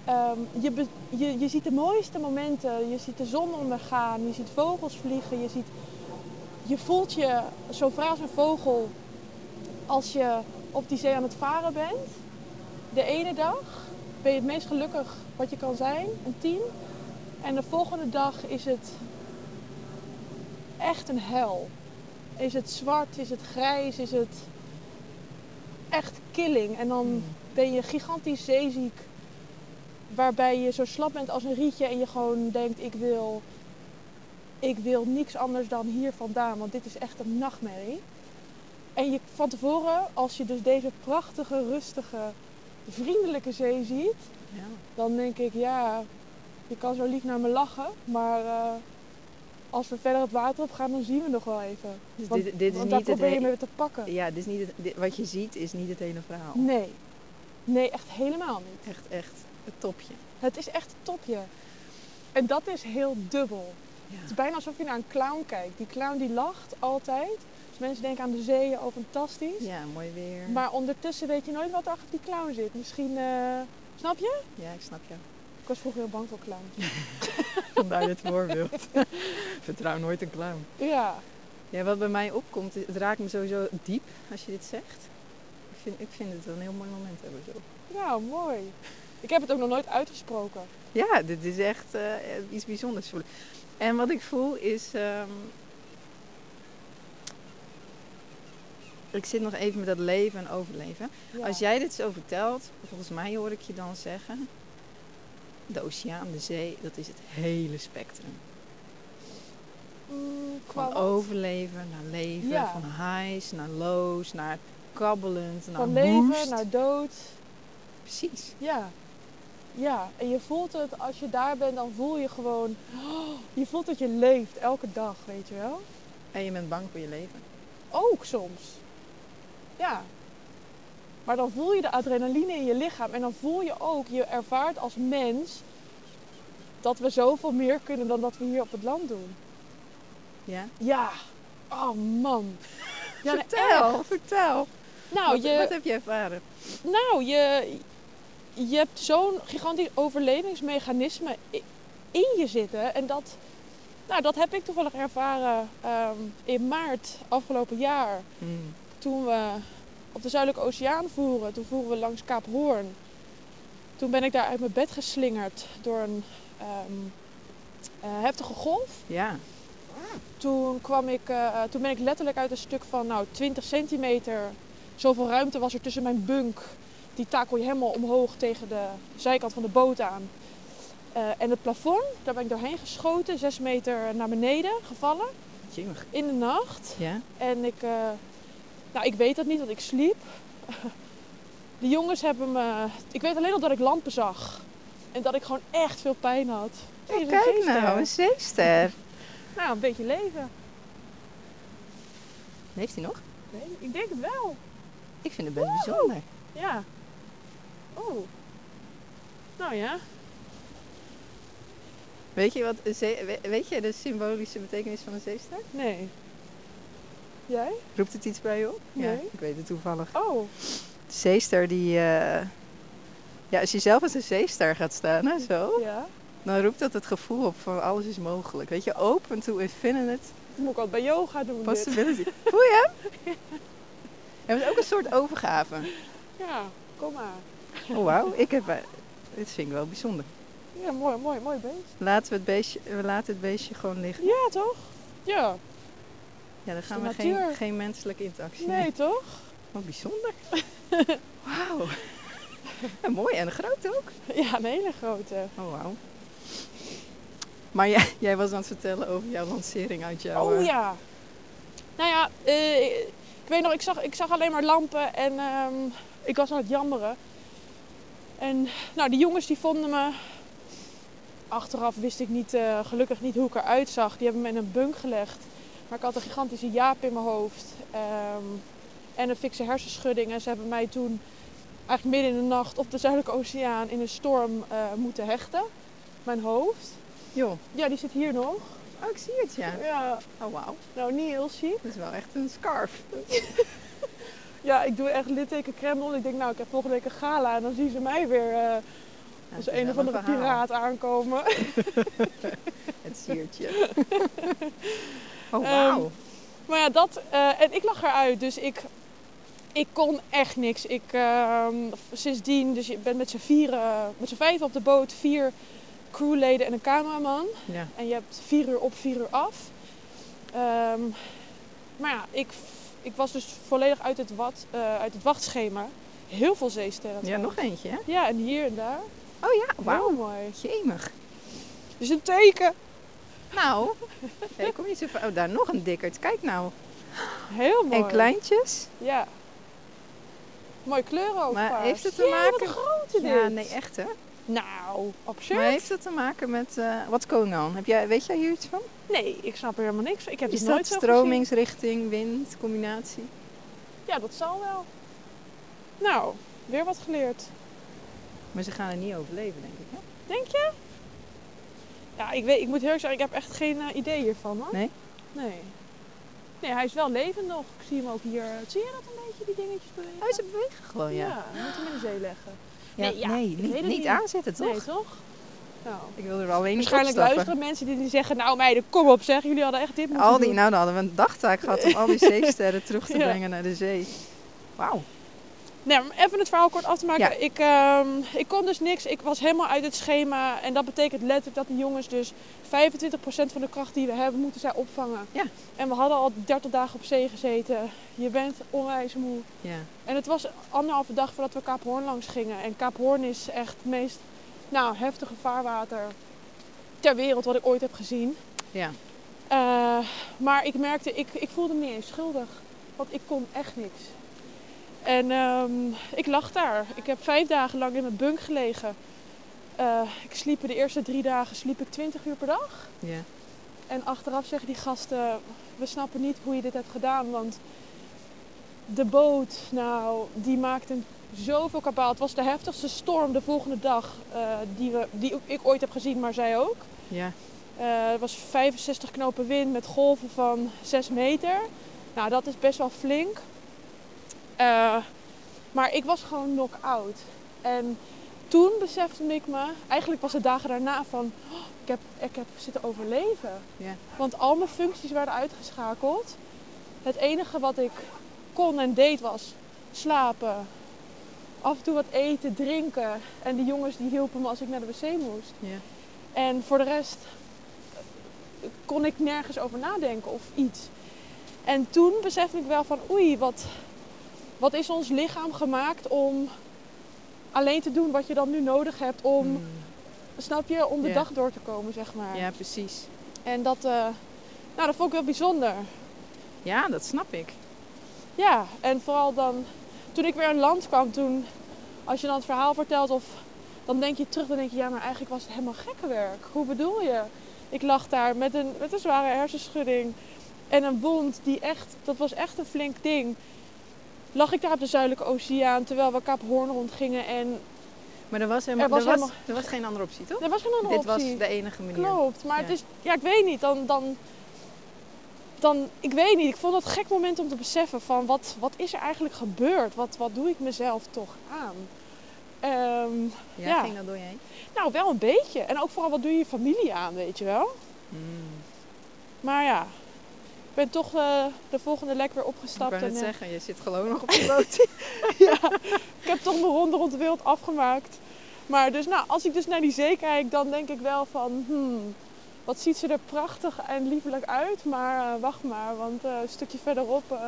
ehm, je, be- je, je ziet de mooiste momenten. Je ziet de zon ondergaan. Je ziet vogels vliegen. Je, ziet, je voelt je zo vrij als een vogel als je op die zee aan het varen bent. De ene dag ben je het meest gelukkig wat je kan zijn, een tien. En de volgende dag is het echt een hel. Is het zwart, is het grijs, is het echt killing. En dan ben je gigantisch zeeziek. Waarbij je zo slap bent als een rietje en je gewoon denkt, ik wil, ik wil niks anders dan hier vandaan. Want dit is echt een nachtmerrie. En je van tevoren, als je dus deze prachtige, rustige, vriendelijke zee ziet,
Ja.
dan denk ik, ja, je kan zo lief naar me lachen. Maar eh, als we verder het water op gaan, dan zien we nog wel even.
Dus
Want,
dit, dit is
want daar
niet het
probeer je me te pakken.
Ja, dit is niet het, dit- wat je ziet is niet het hele verhaal.
Nee. Nee, echt helemaal niet.
Echt, echt het topje.
Het is echt een topje. En dat is heel dubbel.
Ja.
Het is bijna alsof je naar een clown kijkt. Die clown die lacht altijd. Mensen denken aan de zee, oh fantastisch.
ja, mooi weer.
Maar ondertussen weet je nooit wat er achter die clown zit. Misschien, eh, snap je?
Ja, ik snap jou.
Ik was vroeger heel bang voor clowns.
Vandaar dit voorbeeld. Vertrouw nooit een clown.
Ja,
Ja, wat bij mij opkomt, het raakt me sowieso diep als je dit zegt. Ik vind, ik vind het wel een heel mooi moment hebben zo.
ja, mooi. Ik heb het ook nog nooit uitgesproken.
Ja, dit is echt eh, iets bijzonders. En wat ik voel is. ehm, ik zit nog even met dat leven en overleven.
Ja.
Als jij dit zo vertelt, volgens mij hoor ik je dan zeggen. De oceaan, de zee, dat is het hele spectrum.
Mm,
Van overleven naar leven,
Ja.
van highs naar lows, naar kabbelend, naar
Van leven naar dood.
Precies.
Ja. Ja, en je voelt het, als je daar bent, dan voel je gewoon... je voelt dat je leeft elke dag, weet je wel?
En je bent bang voor je leven.
Ook soms. Ja. Maar dan voel je de adrenaline in je lichaam. En dan voel je ook, je ervaart als mens... dat we zoveel meer kunnen dan dat we hier op het land doen.
Ja?
Ja. Oh man. Ja,
vertel,
echt.
vertel.
Nou,
wat,
je,
wat heb je ervaren?
Nou, je, je hebt zo'n gigantisch overlevingsmechanisme in je zitten. En dat, nou, dat heb ik toevallig ervaren ehm, in maart afgelopen jaar.
Hmm.
Toen we op de Zuidelijke Oceaan voeren. Toen voeren we langs Kaap Hoorn. Toen ben ik daar uit mijn bed geslingerd door een ehm, eh, heftige golf.
Ja.
Toen, kwam ik, eh, toen ben ik letterlijk uit een stuk van nou, 20 centimeter. Zoveel ruimte was er tussen mijn bunk. Die takel je helemaal omhoog tegen de zijkant van de boot aan. Eh, en het plafond, daar ben ik doorheen geschoten, 6 meter naar beneden gevallen
Jemig.
in de nacht.
Ja?
En ik, nou, ik weet dat niet, want ik sliep. De jongens hebben me. Ik weet alleen nog dat ik lampen zag. En dat ik gewoon echt veel pijn had. Hey, een
Kijk
zeester.
nou, een zeester.
Nou, een beetje leven.
Heeft hij nog?
Nee, ik denk het wel.
Ik vind het best bijzonder.
Ja. Oh. Nou ja.
Weet je, wat een weet je de symbolische betekenis van een zeester?
Nee. Jij?
Roept het iets bij je op? Ja,
Nee.
ik weet het toevallig.
Oh.
De zeester die... eh, Ja, als je zelf als een zeester gaat staan, hè, zo,
Ja.
dan roept dat het gevoel op van alles is mogelijk. Weet je, open to infinite
Dat moet ik altijd bij yoga doen. Dit.
possibility. Voel je hem? Ja, het is ook een soort overgave.
Ja, kom maar.
Oh, wauw. Ik heb... eh, Dit vind ik wel bijzonder.
Ja, mooi, mooi, mooi beest.
Laten we het beestje, we laten het beestje gewoon liggen.
Ja, toch? Ja.
Ja, dan gaan we geen,
natuur.
geen menselijke interactie.
Nee, toch?
Wat bijzonder. Wauw. Ja, mooi en groot ook.
Ja, een hele grote.
Oh, wauw. Maar jij, jij was aan het vertellen over jouw lancering uit jouw...
Oh
eh,
ja. Nou ja, eh, ik weet nog, ik zag, ik zag alleen maar lampen en ehm, ik was aan het jammeren. En nou, die jongens die vonden me. Achteraf wist ik niet, eh, gelukkig niet hoe ik eruit zag. Die hebben me in een bunk gelegd. Maar ik had een gigantische jaap in mijn hoofd. ehm, en een fikse hersenschudding. En ze hebben mij toen eigenlijk midden in de nacht op de Zuidelijke Oceaan in een storm eh, moeten hechten. Mijn hoofd.
Joh,
Ja, die zit hier nog.
oh, ik zie het, ja.
Ja,
Oh, wauw.
nou niet heel ziek.
Dat is wel echt een scarf.
Ja, ik doe echt litteken op. Ik denk, nou, ik heb volgende week een gala en dan zien ze mij weer eh, als een of andere
verhaal.
piraat aankomen.
Het siertje. oh,
Ehm,
wauw.
maar ja, dat. eh, en ik lag eruit, dus ik, ik kon echt niks. Ik, ehm, sindsdien, dus je bent met z'n vieren, met z'n vijf op de boot, vier crewleden en een cameraman.
ja.
En je hebt vier uur op, vier uur af. Ehm, maar ja, ik, ik was dus volledig uit het, wat, eh, uit het wachtschema. Heel veel zeesterren.
ja, nog eentje, hè?
Ja, en hier en daar.
Oh ja,
Heel
wauw.
mooi.
Jemig.
Dus een teken.
Nou, hey, kom niet zo ver. Oh, daar nog een dikkerd. Kijk nou.
Heel mooi.
En kleintjes.
Ja. Mooie kleuren ook.
Maar heeft het te
Jee,
maken-
Wat groot dit.
Ja, nee, echt hè?
Nou, absurd.
Maar heeft het te maken met... eh what's going on? Heb jij, weet jij hier iets van?
Nee, ik snap er helemaal niks van. Ik heb
Is dat
nooit zo
stromingsrichting, wind, combinatie?
Ja, dat zal wel. Nou, weer wat geleerd.
Maar ze gaan er niet overleven, denk ik. Hè?
Denk je? Ja, ik, weet, ik moet heel erg zeggen, ik heb echt geen eh, idee hiervan hoor.
Nee?
Nee. Nee, hij is wel levend nog. Ik zie hem ook hier. Zie je dat een beetje, die dingetjes bewegen?
Oh, ze bewegen gewoon, ja.
Ja, we moeten hem in de zee leggen.
Ja,
Nee, ja,
nee,
ik
niet,
weet het
niet aanzetten, toch?
Nee, toch? Nou.
Ik wil er alleen niet
Waarschijnlijk
opstappen.
luisteren mensen die, die zeggen, nou meiden, kom op zeg, jullie hadden echt dit moeten
Al die,
doen.
nou, dan hadden we een dagtaak gehad om al die zeesterren terug te
Ja.
brengen naar de zee. Wauw.
Nee, maar even het verhaal kort af te maken.
Ja.
Ik, ehm, ik kon dus niks. Ik was helemaal uit het schema. En dat betekent letterlijk dat die jongens dus 25% van de kracht die we hebben, moeten zij opvangen.
Ja.
En we hadden al 30 dagen op zee gezeten. Je bent onwijs moe.
Ja.
En het was anderhalve dag voordat we Kaap Hoorn langs gingen. En Kaap Hoorn is echt het meest nou, heftige vaarwater ter wereld wat ik ooit heb gezien.
Ja.
Eh, maar ik merkte, ik, ik voelde me niet eens schuldig. Want ik kon echt niks. En ehm, ik lag daar. Ik heb vijf dagen lang in mijn bunk gelegen. Eh, ik sliep de eerste drie dagen sliep ik 20 uur per dag.
Ja.
En achteraf zeggen die gasten, we snappen niet hoe je dit hebt gedaan. Want de boot, nou, die maakte zoveel kabaal. Het was de heftigste storm de volgende dag eh, die, we, die ik ooit heb gezien, maar zij ook.
Ja.
Eh, het was 65 knopen wind met golven van 6 meter. Nou, dat is best wel flink. Eh, maar ik was gewoon knock-out. En toen besefte ik me, eigenlijk was het dagen daarna van, oh, ik, heb, ik heb zitten overleven.
Ja.
Want al mijn functies werden uitgeschakeld. Het enige wat ik kon en deed was slapen. Af en toe wat eten, drinken. En die jongens die hielpen me als ik naar de wc moest.
Ja.
En voor de rest kon ik nergens over nadenken of iets. En toen besefte ik wel van oei, wat, wat is ons lichaam gemaakt om alleen te doen wat je dan nu nodig hebt om,
Mm.
snap je, om de
Ja.
dag door te komen, zeg maar.
Ja, precies.
En dat, eh, nou, dat vond ik wel bijzonder.
Ja, dat snap ik.
Ja, en vooral dan, toen ik weer aan land kwam, toen, als je dan het verhaal vertelt of dan denk je terug, dan denk je, ja, maar eigenlijk was het helemaal gekkenwerk. Hoe bedoel je? Ik lag daar met een, met een zware hersenschudding en een wond die echt, dat was echt een flink ding. Lag ik daar op de Zuidelijke Oceaan terwijl we Kaap Hoorn rondgingen en
Maar er was, helemaal,
Er was
er was,
helemaal-
er was geen andere optie, toch?
er was geen andere
Dit
optie.
was de enige manier.
Klopt, maar
Ja.
het is, ja, ik weet niet, dan, dan, dan, ik weet niet, ik vond dat een gek moment om te beseffen van wat, wat is er eigenlijk gebeurd? Wat, wat doe ik mezelf toch aan? Ehm,
Ja,
Ja.
ging dat door je heen?
nou, wel een beetje. En ook vooral wat doe je je familie aan, weet je wel?
Mm.
Maar ja, ben toch eh, de volgende lek weer
Ik
opgestapt.
wou net
en, eh,
zeggen, je zit gewoon nog op de boot.
ja, ik heb toch mijn ronde rond de wereld afgemaakt. Maar dus, nou, als ik dus naar die zee kijk, dan denk ik wel van, hmm, wat ziet ze er prachtig en liefelijk uit. Maar eh, wacht maar, want een stukje verderop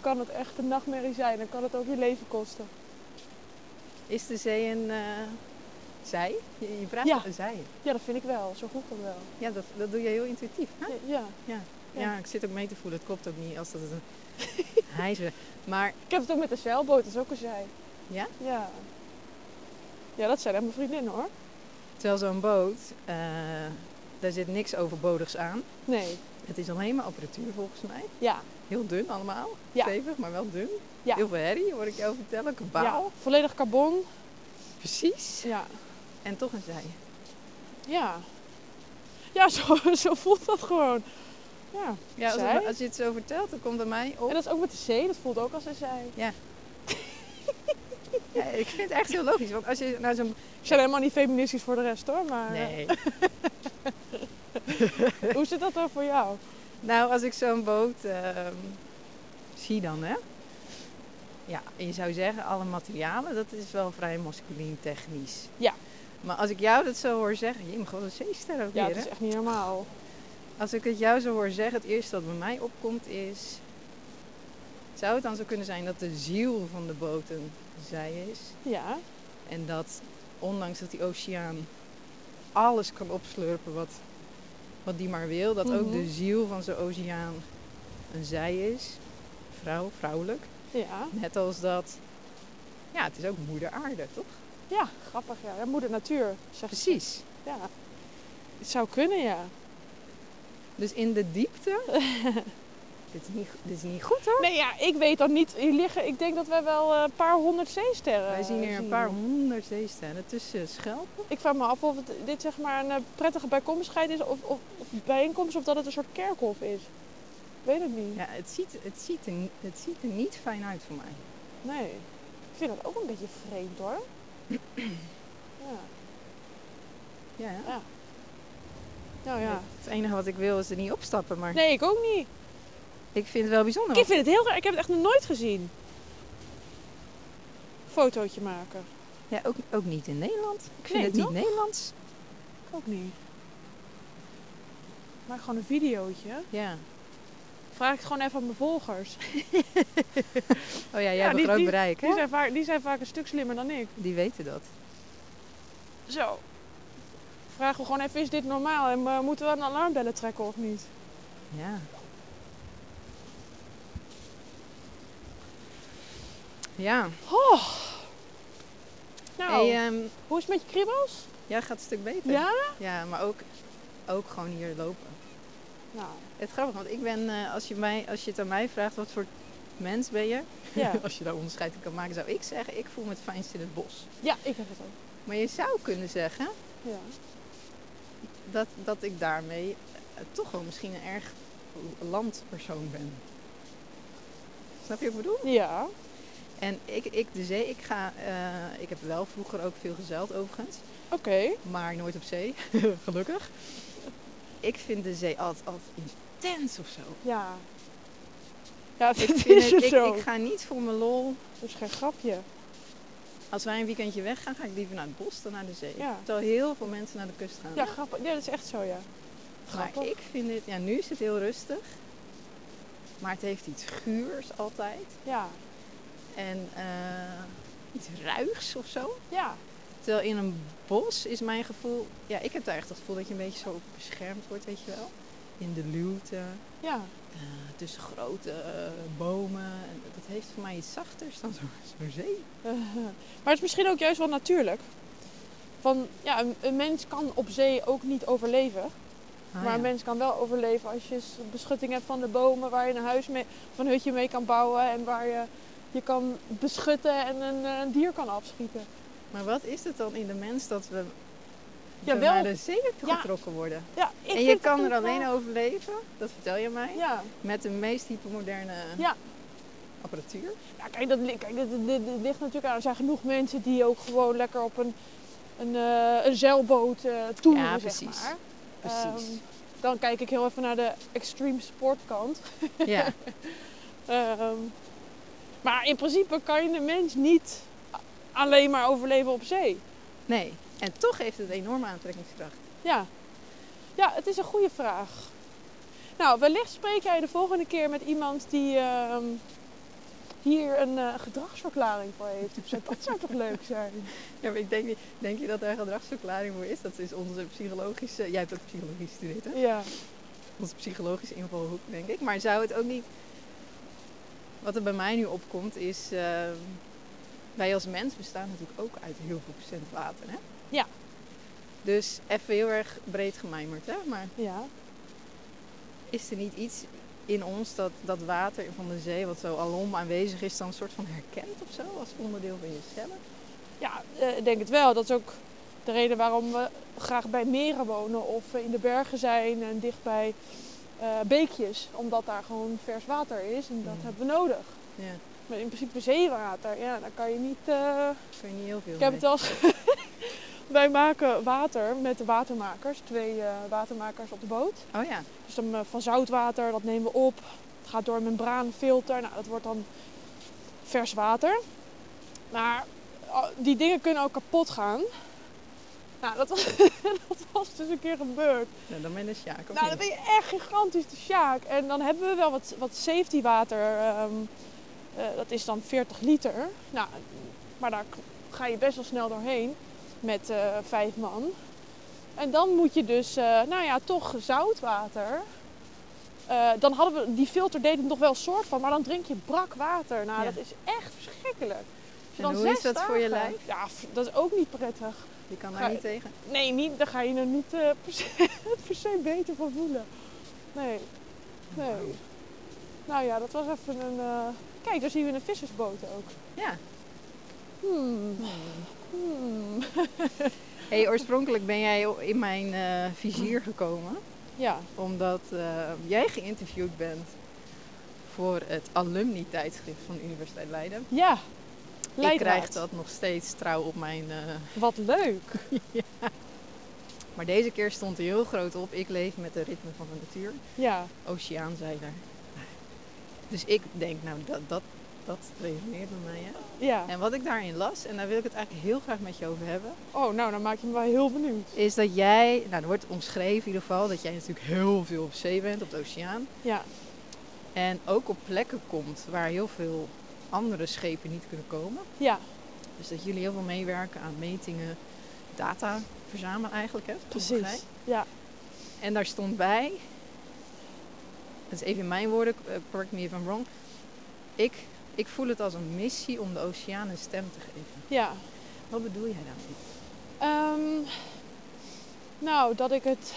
kan het echt een nachtmerrie zijn. Dan kan het ook je leven kosten.
Is de zee een zij? Je, je praat
Ja.
een zij.
Ja, dat vind ik wel. Zo voelt dat wel.
Ja, dat, dat doe je heel intuïtief. hè?
Ja.
Ja.
Ja.
Ja, ik zit ook mee te voelen. Het klopt ook niet als dat het een hijzer. Maar
Ik heb het ook met de zeilboot, dat is ook een zij.
ja,
Ja. Ja, dat zijn echt mijn vriendinnen hoor.
terwijl zo'n boot, eh, daar zit niks overbodigs aan.
Nee.
Het is alleen maar apparatuur volgens mij.
Ja.
Heel dun allemaal.
Ja.
Stevig, maar wel dun.
Ja.
Heel veel herrie, hoor ik jou vertellen. Kabaal.
ja. Volledig carbon.
Precies.
Ja.
En toch een zij.
Ja. Ja, zo, zo voelt dat gewoon. Ja.
Ja, als,
zij.
het- als je het zo vertelt, dan komt bij mij op.
En dat is ook met de zee, dat voelt ook als een zij.
Ja, ik vind het echt heel logisch. Want als je naar zo'n...
Ik ben helemaal niet feministisch voor de rest hoor, maar eh,
Nee.
hoe zit dat dan voor jou?
Nou, als ik zo'n boot ehm, zie dan, hè. Ja, en je zou zeggen, alle materialen, dat is wel vrij masculien technisch.
Ja.
Maar als ik jou dat zo hoor zeggen, je mag wel een zeester ook
Ja,
weer, hè.
is echt niet normaal.
Als ik het jou zo hoor zeggen, het eerste wat bij mij opkomt is... Zou het dan zo kunnen zijn dat de ziel van de boot een zij is?
Ja,
En dat, ondanks dat die oceaan alles kan opslurpen wat, wat die maar wil, dat ook
Mhm.
de ziel van zo'n oceaan een zij is. Vrouw, vrouwelijk.
ja,
Net als dat, ja, het is ook moeder aarde, toch?
ja, grappig ja. ja moeder natuur, zeg
Precies.
Ja, het zou kunnen ja.
Dus in de diepte, dit, is niet, dit is niet goed hoor.
Nee ja, ik weet dan niet, hier liggen, ik denk dat wij wel eh, een paar honderd zeesterren
Wij zien hier een paar honderd zeesterren tussen schelpen.
Ik vraag me af of het, dit zeg maar een eh, prettige bijkomstigheid is of, of, of bijeenkomst of dat het een soort kerkhof is. Ik weet het niet.
Ja, het ziet, het, ziet er, het ziet er niet fijn uit voor mij.
Nee. Ik vind dat ook een beetje vreemd hoor. ja.
Ja?
Ja. Nou ja.
Het enige wat ik wil is er niet opstappen, maar
Nee, ik ook niet.
ik vind het wel bijzonder.
Ik vind het heel raar. Ik heb het echt nog nooit gezien. fotootje maken.
Ja, ook, ook niet in Nederland. Ik vind
Nee,
het niet? Nederlands.
Ik ook niet. Maar gewoon een videootje.
Ja.
Vraag ik het gewoon even aan mijn volgers.
Oh ja, jij
Ja,
hebt
die-
een groot bereik, hè?
Die zijn, vaak, die zijn vaak een stuk slimmer dan ik.
Die weten dat.
Zo. Vragen we gewoon even, is dit normaal? En eh, moeten we een alarmbellen trekken of niet?
Ja. Ja.
Nou,
Hey, ehm,
hoe is het met je kriebels?
ja, gaat een stuk beter.
Ja?
Ja, maar ook, ook gewoon hier lopen.
Nou,
Het is grappig, want ik ben, eh, als, je mij, als je het aan mij vraagt, wat voor mens ben je?
ja.
als je daar onderscheid in kan maken, zou ik zeggen, ik voel me het fijnst in het bos.
ja, ik heb het ook.
Maar je zou kunnen zeggen
Ja.
Dat, dat ik daarmee eh, toch wel misschien een erg landpersoon ben. Snap je wat ik bedoel?
Ja.
En ik, ik de zee, ik ga, eh, ik heb wel vroeger ook veel gezeild overigens,
Oké.
maar nooit op zee, gelukkig. Ik vind de zee altijd, altijd intens of zo.
Ja. Ja,
Ik, vind het, ik,
zo.
ik ga niet voor mijn lol.
Dat is geen grapje.
Als wij een weekendje weggaan, ga ik liever naar het bos dan naar de zee.
Ja.
Terwijl heel veel mensen naar de kust gaan.
Ja, grappig. Ja, dat is echt zo, ja.
maar ik vind dit, ja, nu is het heel rustig. Maar het heeft iets guurs altijd.
Ja.
En eh, iets ruigs of zo.
Ja.
Terwijl in een bos is mijn gevoel... Ja, ik heb daar echt het gevoel dat je een beetje zo beschermd wordt, weet je wel. In de luwte,
Ja.
eh, tussen grote eh, bomen. En dat heeft voor mij iets zachters dan zo- zo'n zee.
Eh, maar het is misschien ook juist wel natuurlijk. Van, ja, een, een mens kan op zee ook niet overleven.
Ah,
maar
ja.
een mens kan wel overleven als je beschutting hebt van de bomen waar je een huis mee, of een hutje mee kan bouwen en waar je je kan beschutten en een, een dier kan afschieten.
Maar wat is het dan in de mens dat we
Ja, wel-
naar de zee
Ja.
getrokken worden?
Ja, ik
en je kan er
wel-
alleen overleven, dat vertel je mij,
Ja.
met de meest hypermoderne
Ja.
apparatuur.
Ja, kijk, dat, kijk dit, dit, dit ligt natuurlijk aan. Er zijn genoeg mensen die ook gewoon lekker op een, een, eh, een zeilboot eh toeren,
Ja,
zeg
precies.
maar.
Precies.
Ehm, dan kijk ik heel even naar de extreme sportkant.
ja.
Ehm, maar in principe kan je de mens niet alleen maar overleven op zee.
Nee. En toch heeft het een enorme aantrekkingskracht.
Ja. ja, het is een goede vraag. Nou, wellicht spreek jij de volgende keer met iemand die ehm, hier een eh, gedragsverklaring voor heeft. Dat zou toch leuk zijn?
Ja, maar ik denk, niet- denk je dat er een gedragsverklaring voor is? Dat is onze psychologische... Jij hebt ook psychologie gestudeerd, hè?
Ja.
Onze psychologische invalhoek, denk ik. Maar zou het ook niet... Wat er bij mij nu opkomt is... ehm, wij als mens bestaan natuurlijk ook uit heel veel procent water, hè?
Ja.
Dus even heel erg breed gemijmerd, hè? Maar
Ja.
is er niet iets in ons dat, dat water van de zee, wat zo alom aanwezig is, dan een soort van herkent of zo? Als onderdeel van jezelf?
Ja, eh, ik denk het wel. Dat is ook de reden waarom we graag bij meren wonen of in de bergen zijn en dicht bij eh, beekjes. Omdat daar gewoon vers water is en dat
Ja.
hebben we nodig.
Ja,
Maar in principe zeewater, ja, daar kan je niet...
daar kun je niet heel veel
Ik heb
mee.
het wel. Wij maken water met de watermakers, twee eh, watermakers op de boot.
Oh ja,
Dus dan eh, van zoutwater, dat nemen we op. Het gaat door een membraanfilter, nou, dat wordt dan vers water. Maar oh, die dingen kunnen ook kapot gaan. Nou, dat was, dat was dus een keer gebeurd.
nou, dan ben je een sjaak,
Nou, dan ben je echt gigantisch de sjaak. En dan hebben we wel wat, wat safety water. ehm, eh, dat is dan 40 liter. Nou, maar daar ga je best wel snel doorheen met eh, vijf man. En dan moet je dus, eh, nou ja, toch zoutwater. Eh, dan hadden we, die filter deed het nog wel soort van, maar dan drink je brak water. Nou,
Ja.
dat is echt verschrikkelijk. Als je
En
dan
hoe is dat voor je lijf?
Ja, dat is ook niet prettig.
Je kan daar niet tegen.
Nee, niet, daar ga je er niet eh, per, se, per se beter van voelen. Nee, nee. Nou ja, dat was even een... Kijk, daar zien we een vissersboot ook.
Ja.
Hmm.
Hmm. Hey, oorspronkelijk ben jij in mijn eh, vizier gekomen.
Ja,
Omdat eh, jij geïnterviewd bent voor het alumni-tijdschrift van de Universiteit Leiden.
ja.
Ik
Leidraad.
krijg dat nog steeds trouw op mijn... eh,
Wat leuk.
maar deze keer stond er heel groot op. Ik leef met de ritme van de natuur.
Ja,
Oceaanzeiler. Dus ik denk, nou, dat, dat, Dat resoneert bij mij, hè?
Ja.
En wat ik daarin las, en daar wil ik het eigenlijk heel graag met je over hebben,
Oh, nou, dan maak je me wel heel benieuwd.
is dat jij, nou er wordt omschreven in ieder geval, dat jij natuurlijk heel veel op zee bent, op de oceaan.
Ja.
En ook op plekken komt waar heel veel andere schepen niet kunnen komen.
Ja,
Dus dat jullie heel veel meewerken aan metingen, data verzamelen eigenlijk, hè?
precies. Ja.
En daar stond bij, dat is even in mijn woorden, eh, correct me if I'm wrong. Ik, ik voel het als een missie om de oceaan een stem te geven.
Ja.
Wat bedoel jij daarmee?
Ehm, nou, dat ik het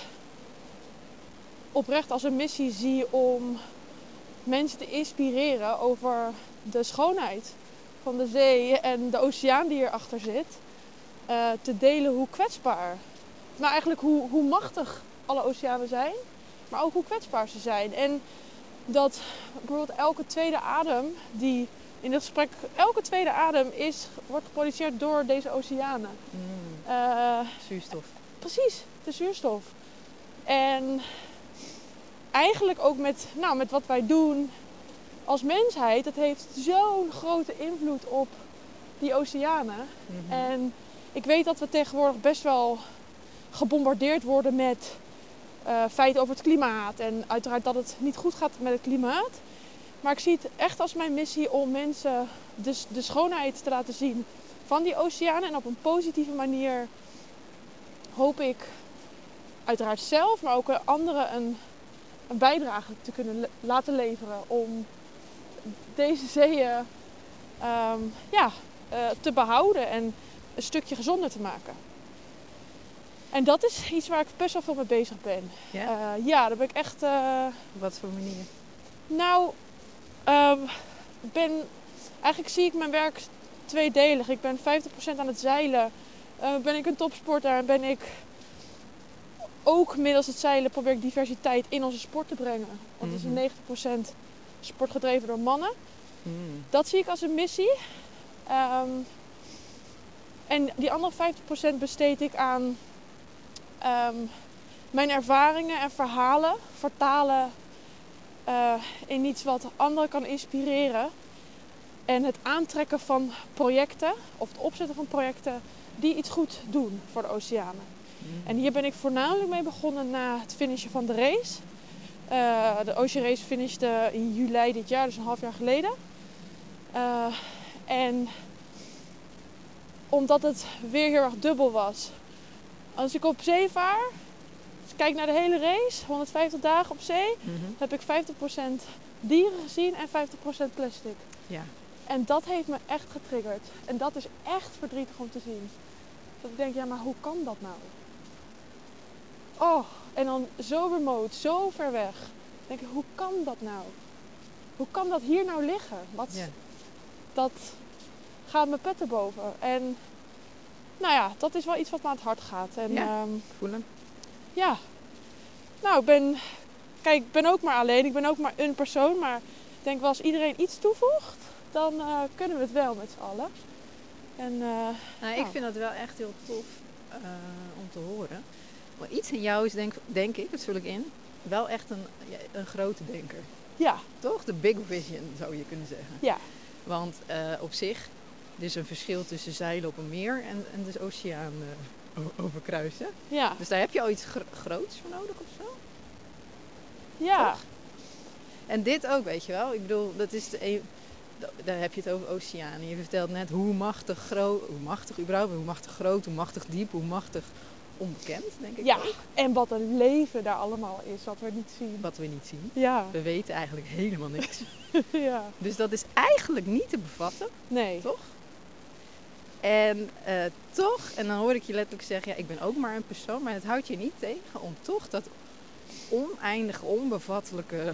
oprecht als een missie zie om mensen te inspireren over de schoonheid van de zee en de oceaan die erachter zit. Eh, te delen hoe kwetsbaar, maar eigenlijk hoe, hoe machtig alle oceanen zijn, maar ook hoe kwetsbaar ze zijn. En dat bijvoorbeeld elke tweede adem die in dit gesprek, elke tweede adem is, wordt geproduceerd door deze oceanen.
Mm,
Eh,
zuurstof.
precies, de zuurstof. En eigenlijk ook met, nou, met wat wij doen als mensheid, het heeft zo'n grote invloed op die oceanen.
Mhm.
En ik weet dat we tegenwoordig best wel gebombardeerd worden met eh, feiten over het klimaat. En uiteraard dat het niet goed gaat met het klimaat. Maar ik zie het echt als mijn missie om mensen de, de schoonheid te laten zien van die oceanen. En op een positieve manier hoop ik uiteraard zelf, maar ook anderen een, bijdrage te kunnen laten leveren om deze zeeën ehm, ja, eh, te behouden en een stukje gezonder te maken. En dat is iets waar ik best wel veel mee bezig ben.
Ja?
Eh, ja, daar ben ik echt. eh,
Op wat voor manier?
nou, ehm, ben, eigenlijk zie ik mijn werk tweedelig. Ik ben 50% aan het zeilen. Eh, ben ik een topsporter en ben ik ook middels het zeilen probeer ik diversiteit in onze sport te brengen. Want het is
Mhm.
een 90% sport gedreven door mannen.
Mm.
Dat zie ik als een missie. Ehm, en die andere 50% besteed ik aan ehm, mijn ervaringen en verhalen vertalen eh, in iets wat anderen kan inspireren. En het aantrekken van projecten of het opzetten van projecten die iets goed doen voor de oceanen.
Mm.
En hier ben ik voornamelijk mee begonnen na het finishen van de race. Eh, de Ocean Race finishte in juli dit jaar, dus een half jaar geleden. Eh, en omdat het weer heel erg dubbel was. Als ik op zee vaar, als ik kijk naar de hele race, 150 dagen op zee,
Mhm.
heb ik 50% dieren gezien en 50% plastic.
Ja.
En dat heeft me echt getriggerd. En dat is echt verdrietig om te zien. Dat ik denk, ja, maar hoe kan dat nou? Oh, en dan zo remote, zo ver weg. Dan denk ik, hoe kan dat nou? Hoe kan dat hier nou liggen? Dat,
Ja.
dat gaat me pet erboven. En nou ja, dat is wel iets wat me aan het hart gaat. En
Ja.
ehm,
Voel hem.
ja. Nou, ik ben... Kijk, ik ben ook maar alleen. Ik ben ook maar een persoon. Maar ik denk wel als iedereen iets toevoegt, dan eh, kunnen we het wel met z'n allen. En eh,
Nou, ik
Nou.
vind dat wel echt heel tof eh, om te horen. Maar iets in jou is, denk, denk ik, dat vul ik in, wel echt een, een grote denker.
ja,
Toch? De big vision zou je kunnen zeggen.
ja,
Want eh, op zich, er is een verschil tussen zeilen op een meer en, en de oceaan o- overkruisen.
ja,
Dus daar heb je al iets gro- groots voor nodig of zo.
ja,
Toch? En dit ook, weet je wel. Ik bedoel, dat is de een, da- daar heb je het over oceanen. Je vertelt net hoe machtig groot, hoe machtig überhaupt, hoe machtig groot, hoe machtig diep, hoe machtig onbekend, denk ik
ja.
ook.
En wat een leven daar allemaal is, wat we niet zien.
Wat we niet zien.
Ja,
We weten eigenlijk helemaal niks.
ja.
Dus dat is eigenlijk niet te bevatten.
Nee.
Toch? En eh, toch, en dan hoor ik je letterlijk zeggen, ja, ik ben ook maar een persoon, maar het houdt je niet tegen om toch dat oneindige, onbevattelijke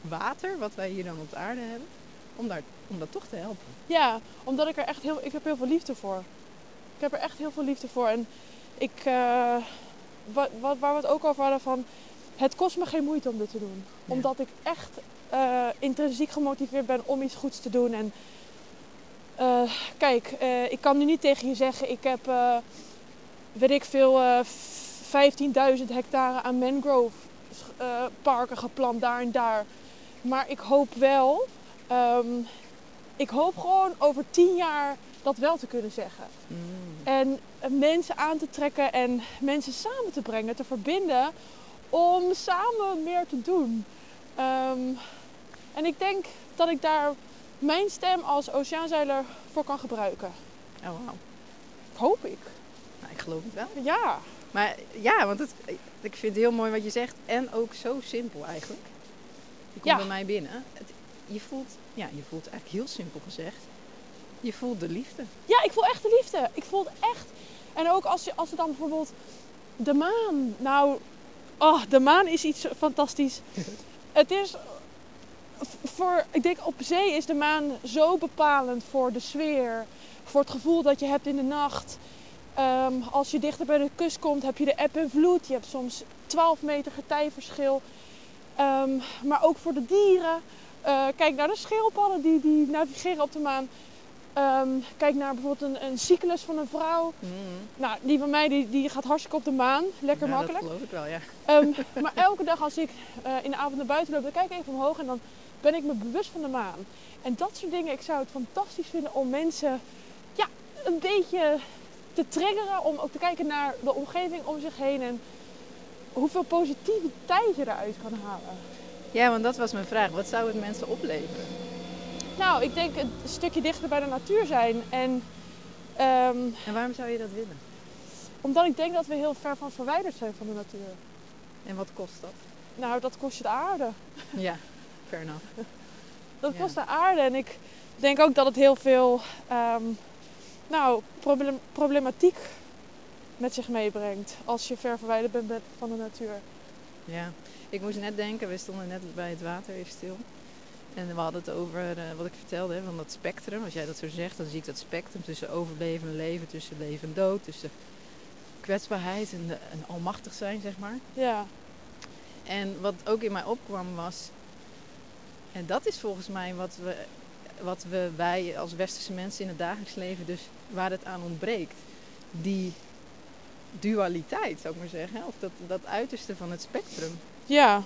water, wat wij hier dan op de aarde hebben, om, daar, om dat toch te helpen.
Ja, omdat ik er echt heel, ik heb heel veel liefde voor. Ik heb er echt heel veel liefde voor. En ik, eh, wat, wat, waar we het ook over hadden van, het kost me geen moeite om dit te doen.
Ja.
Omdat ik echt eh, intrinsiek gemotiveerd ben om iets goeds te doen. En eh, kijk, eh, ik kan nu niet tegen je zeggen, ik heb, eh, weet ik veel, eh 15.000 hectare aan mangrove parken geplant daar en daar. Maar ik hoop wel ehm, ik hoop gewoon over tien jaar dat wel te kunnen zeggen.
Mm.
En mensen aan te trekken en mensen samen te brengen, te verbinden om samen meer te doen. Ehm, en ik denk dat ik daar mijn stem als oceaanzeiler voor kan gebruiken.
Oh, wauw.
Hoop ik.
Nou, ik geloof het wel.
Ja.
Maar ja, want het, ik vind het heel mooi wat je zegt. En ook zo simpel eigenlijk. Je komt
Ja.
bij mij binnen. Het, je, voelt, ja, je voelt eigenlijk heel simpel gezegd. Je voelt de liefde.
Ja, ik voel echt de liefde. Ik voel het echt. En ook als, je, als er dan bijvoorbeeld de maan. Nou, oh, de maan is iets fantastisch. het is voor, ik denk op zee is de maan zo bepalend voor de sfeer, voor het gevoel dat je hebt in de nacht. Ehm, als je dichter bij de kust komt, heb je de eb en vloed. Je hebt soms 12 meter getijverschil. Ehm, maar ook voor de dieren. Eh, kijk naar de schildpadden die, die navigeren op de maan. Ehm, kijk naar bijvoorbeeld een, een cyclus van een vrouw. Nou, die van mij die, die gaat hartstikke op de maan. Lekker makkelijk.
Dat geloof ik wel, ja.
Maar elke dag als ik eh, in de avond naar buiten loop, dan kijk ik even omhoog en dan ben ik me bewust van de maan. En dat soort dingen, ik zou het fantastisch vinden om mensen ja, een beetje te triggeren. Om ook te kijken naar de omgeving om zich heen en hoeveel positiviteit je eruit kan halen.
Ja, want dat was mijn vraag. Wat zou het mensen opleveren?
Nou, ik denk een stukje dichter bij de natuur zijn. En ehm,
En waarom zou je dat willen?
omdat ik denk dat we heel ver van verwijderd zijn van de natuur.
En wat kost dat?
Nou, dat kost je de aarde.
Ja, fair enough.
Dat kost de aarde. En ik denk ook dat het heel veel ehm, nou, problem- problematiek met zich meebrengt. Als je ver verwijderd bent van de natuur.
Ja, ik moest net denken, we stonden net bij het water even stil. En we hadden het over eh, wat ik vertelde, hè, van dat spectrum. Als jij dat zo zegt, dan zie ik dat spectrum tussen overleven en leven, tussen leven en dood, tussen kwetsbaarheid en, de- en almachtig zijn, zeg maar.
Ja,
En wat ook in mij opkwam was, en dat is volgens mij wat we, wat we wij als westerse mensen in het dagelijks leven, dus waar het aan ontbreekt. Die dualiteit, zou ik maar zeggen. Of dat, dat uiterste van het spectrum.
ja,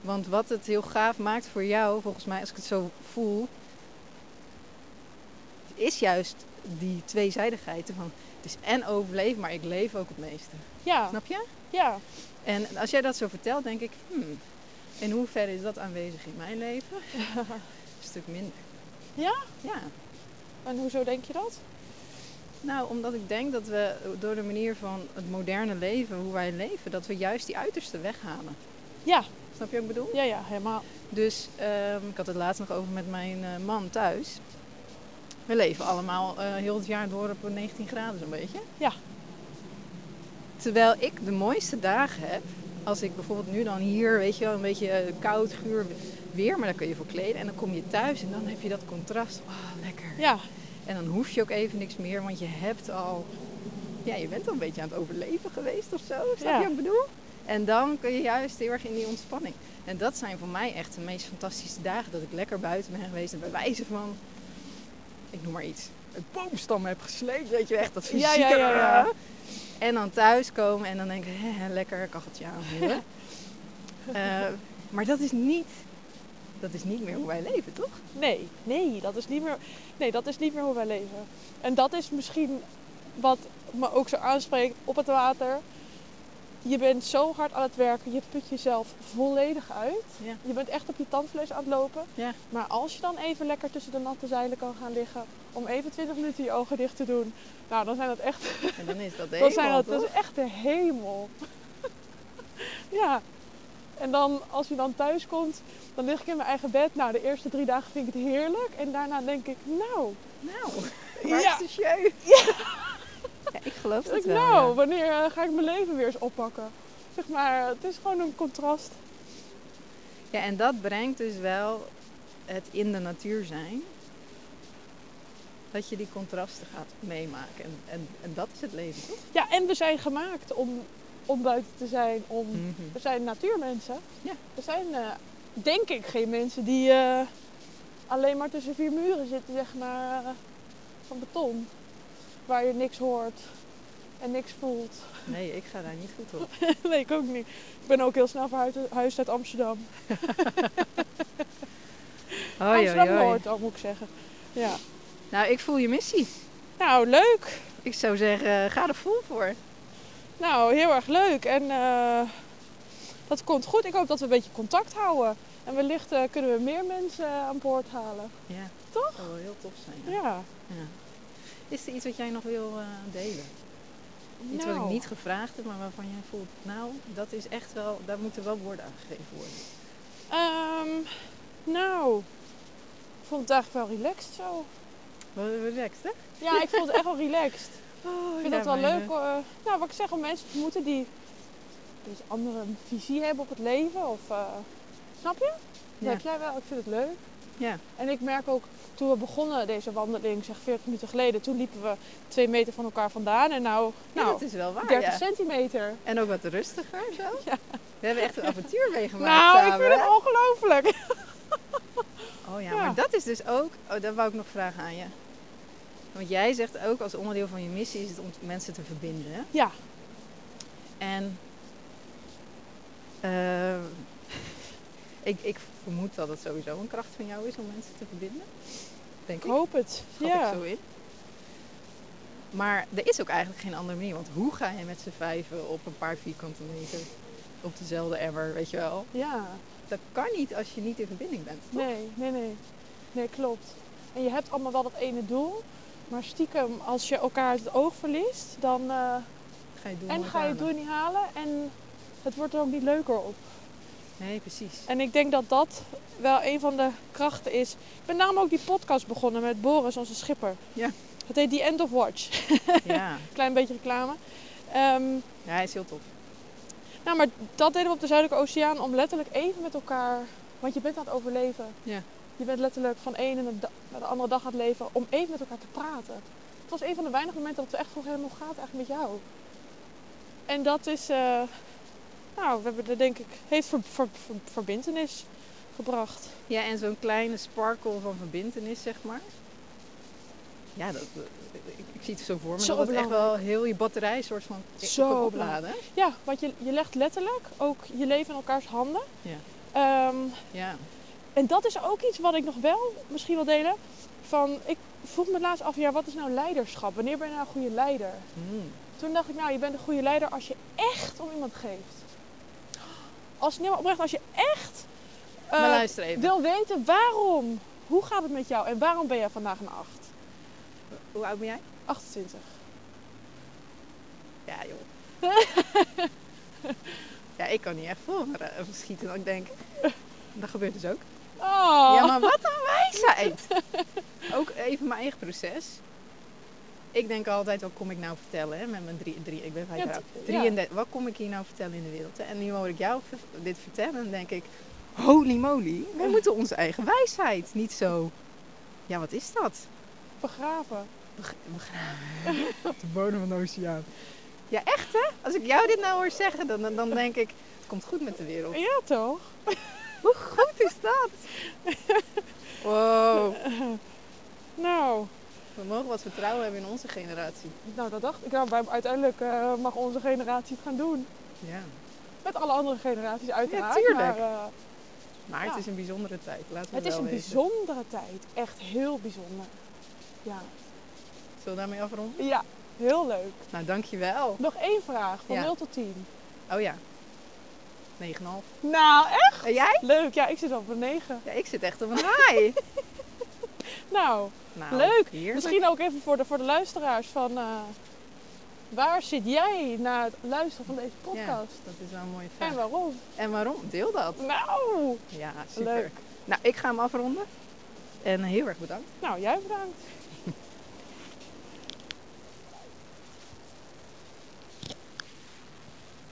Want wat het heel gaaf maakt voor jou, volgens mij, als ik het zo voel, is juist die tweezijdigheid van het is en overleven, maar ik leef ook het meeste.
ja,
Snap je?
ja.
En als jij dat zo vertelt, denk ik, hmm, in hoeverre is dat aanwezig in mijn leven? Een stuk minder.
Ja?
Ja.
En hoezo denk je dat?
Nou, omdat ik denk dat we door de manier van het moderne leven, hoe wij leven, dat we juist die uiterste weghalen.
Ja,
Snap je wat ik bedoel?
ja, ja, helemaal.
Dus ehm, ik had het laatst nog over met mijn eh, man thuis. We leven allemaal eh, heel het jaar door op 19 graden zo'n beetje.
Ja.
Terwijl ik de mooiste dagen heb, als ik bijvoorbeeld nu dan hier, weet je wel, een beetje eh, koud, guur weer, maar daar kun je voor kleden. En dan kom je thuis en dan heb je dat contrast. Oh, lekker.
Ja,
En dan hoef je ook even niks meer, want je hebt al, ja, je bent al een beetje aan het overleven geweest of zo. Snap
Ja.
je wat ik bedoel? En dan kun je juist heel erg in die ontspanning. En dat zijn voor mij echt de meest fantastische dagen. Dat ik lekker buiten ben geweest en bij wijze van, ik noem maar iets, een boomstam heb gesleept. Weet je echt, dat
Ja,
fysieke.
ja, ja, ja.
En dan thuiskomen en dan denk ik, hè, lekker kacheltje aanvoeren. Eh, maar dat is niet, dat is niet meer hoe wij leven, toch?
nee, nee, dat is niet meer, nee, dat is niet meer hoe wij leven. En dat is misschien wat me ook zo aanspreekt op het water. Je bent zo hard aan het werken, je put jezelf volledig uit.
Ja.
Je bent echt op je tandvlees aan het lopen.
Ja.
Maar als je dan even lekker tussen de natte zeilen kan gaan liggen, om even 20 minuten je ogen dicht te doen, nou dan zijn dat echt,
En dan is dat de
dan zijn
hemel,
dat, dat
toch?
is echt de hemel. ja. En dan, als je dan thuis komt, dan lig ik in mijn eigen bed. Nou, de eerste drie dagen vind ik het heerlijk. En daarna denk ik, nou,
Nou, waar
Ja.
is de sjeu? Ja. Ik geloof dat wel.
nou
ja.
wanneer eh, ga ik mijn leven weer eens oppakken? Zeg maar, het is gewoon een contrast.
Ja, en dat brengt dus wel het in de natuur zijn. Dat je die contrasten gaat meemaken. En, en, en dat is het leven, toch?
Ja, en we zijn gemaakt om, om buiten te zijn. Om,
Mhm.
We zijn natuurmensen.
Ja.
We zijn, eh, denk ik, geen mensen die eh, alleen maar tussen vier muren zitten, zeg maar, eh, van beton. Waar je niks hoort en niks voelt.
Nee, ik ga daar niet goed op.
nee, ik ook niet. Ik ben ook heel snel verhuisd huis uit Amsterdam.
Hoi, hoi.
Amsterdam-Noord, ook moet ik zeggen. Ja.
Nou, ik voel je missie.
Nou, leuk.
Ik zou zeggen, ga er vol voor.
Nou, heel erg leuk. En eh, dat komt goed. Ik hoop dat we een beetje contact houden. En wellicht eh, kunnen we meer mensen aan boord halen.
Ja.
Toch?
Dat zou wel heel tof zijn. Ja.
Ja.
Ja. Is er iets wat jij nog wil eh, delen? Iets wat ik
Nou,
niet gevraagd heb, maar waarvan jij voelt, nou, dat is echt wel, daar moeten wel woorden aan gegeven worden.
ehm, nou, ik vond het eigenlijk wel relaxed zo.
Wel relaxed, hè?
Ja, ik vond het echt wel relaxed.
Oh,
Ik vind dat wel leuk. nou, wat ik zeg, om mensen te ontmoeten die een beetje andere visie hebben op het leven. Of, eh, snap je? Dat
Ja.
heb jij wel. Ik vind het leuk.
Ja.
En ik merk ook, toen we begonnen deze wandeling, zeg 40 minuten geleden, toen liepen we twee meter van elkaar vandaan. En nou,
Ja,
nou
dat is wel waar,
30
ja.
centimeter.
En ook wat rustiger zo. We hebben echt een avontuur meegemaakt
Nou, ik
samen.
vind het ongelooflijk.
Oh ja,
Ja.
maar dat is dus ook, oh, dat wou ik nog vragen aan je. Want jij zegt ook als onderdeel van je missie is het om mensen te verbinden. hè?
Ja,
En eh, ik, ik vermoed dat het sowieso een kracht van jou is om mensen te verbinden. Denk
ik hoop het.
Schat
ja.
ik zo in. Maar er is ook eigenlijk geen andere manier. Want hoe ga je met z'n vijven op een paar vierkante meter op dezelfde emmer, weet je wel?
ja,
Dat kan niet als je niet in verbinding bent. toch?
nee, nee, nee. Nee, klopt. En je hebt allemaal wel dat ene doel. Maar stiekem, als je elkaar uit het oog verliest, dan... eh,
Ga je
en ga je het doel niet halen. En het wordt er ook niet leuker op.
Nee, precies.
En ik denk dat dat wel een van de krachten is. Ik ben daarom ook die podcast begonnen met Boris, onze schipper.
Ja.
Het heet The End of Watch.
Ja.
Klein beetje reclame. Ehm,
ja, hij is heel tof.
nou, maar dat deden we op de Zuidelijke Oceaan om letterlijk even met elkaar... Want je bent aan het overleven.
Ja.
Je bent letterlijk van de ene naar de andere dag aan het leven om even met elkaar te praten. Het was een van de weinige momenten dat we echt vroegen, hoe gaat het eigenlijk met jou? En dat is, eh, nou, we hebben er denk ik, heeft ver, ver- ver- verbintenis gebracht.
Ja, en zo'n kleine sparkle van verbindenis, zeg maar. Ja, dat, ik, ik zie het zo voor me.
Zo
dat het echt wel
belangrijk.
heel je batterij soort van
Zo
opladen.
Ja, want je, je legt letterlijk ook je leven in elkaars handen.
Ja.
Ehm,
Ja.
en dat is ook iets wat ik nog wel misschien wil delen. Van, ik vroeg me laatst af, ja, wat is nou leiderschap? Wanneer ben je nou een goede leider?
Mm.
Toen dacht ik, nou, je bent een goede leider als je echt om iemand geeft. Als, nee, maar oprecht, als je echt
even.
wil weten waarom, hoe gaat het met jou en waarom ben jij vandaag een 8?
Hoe oud ben jij?
28.
Ja, joh. ja, ik kan niet echt maar, eh, schieten. Dat ik denk, dat gebeurt dus ook.
Oh.
Ja, maar wat een wijsheid. ook even mijn eigen proces. Ik denk altijd, wat kom ik nou vertellen hè, met mijn drie, drie ik ben vijf
Ja, t- ja.
33, wat kom ik hier nou vertellen in de wereld? hè? En nu hoor ik jou dit vertellen en dan denk ik, holy moly, we moeten onze eigen wijsheid. Niet zo, ja wat is dat?
Begraven.
Beg- begraven op de bodem van de oceaan. Ja, echt hè? Als ik jou dit nou hoor zeggen, dan, dan- dan denk ik, het komt goed met de wereld.
Ja, toch?
Hoe goed is dat? Wow.
Nou,
We mogen wat vertrouwen hebben in onze generatie.
nou dat dacht ik. Nou, wij- uiteindelijk eh, mag onze generatie het gaan doen.
Ja.
Met alle andere generaties uiteraard.
tuurlijk.
Maar, eh,
Maar
Ja.
het is een bijzondere tijd. Laten we
het is
wel
een
weten.
bijzondere tijd. Echt heel bijzonder. Ja.
Zullen we daarmee afronden?
ja, heel leuk.
Nou, dankjewel.
Nog één vraag, van
Ja.
0 tot 10.
Oh ja. 9,5.
Nou, echt
En jij?
leuk. Ja, ik zit op een 9.
Ja, ik zit echt op een high.
Nou,
nou,
Leuk.
Heerlijk.
misschien ook even voor de, voor de luisteraars van... eh, waar zit jij na het luisteren van deze
Ja,
podcast?
dat is wel een mooie vraag.
En waarom?
En waarom? Deel dat.
Nou,
Ja, super.
Leuk.
Nou, ik ga hem afronden. En heel erg bedankt.
nou, jij bedankt.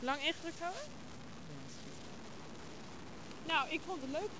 Lang ingedrukt houden? Nou, ik vond het leuk.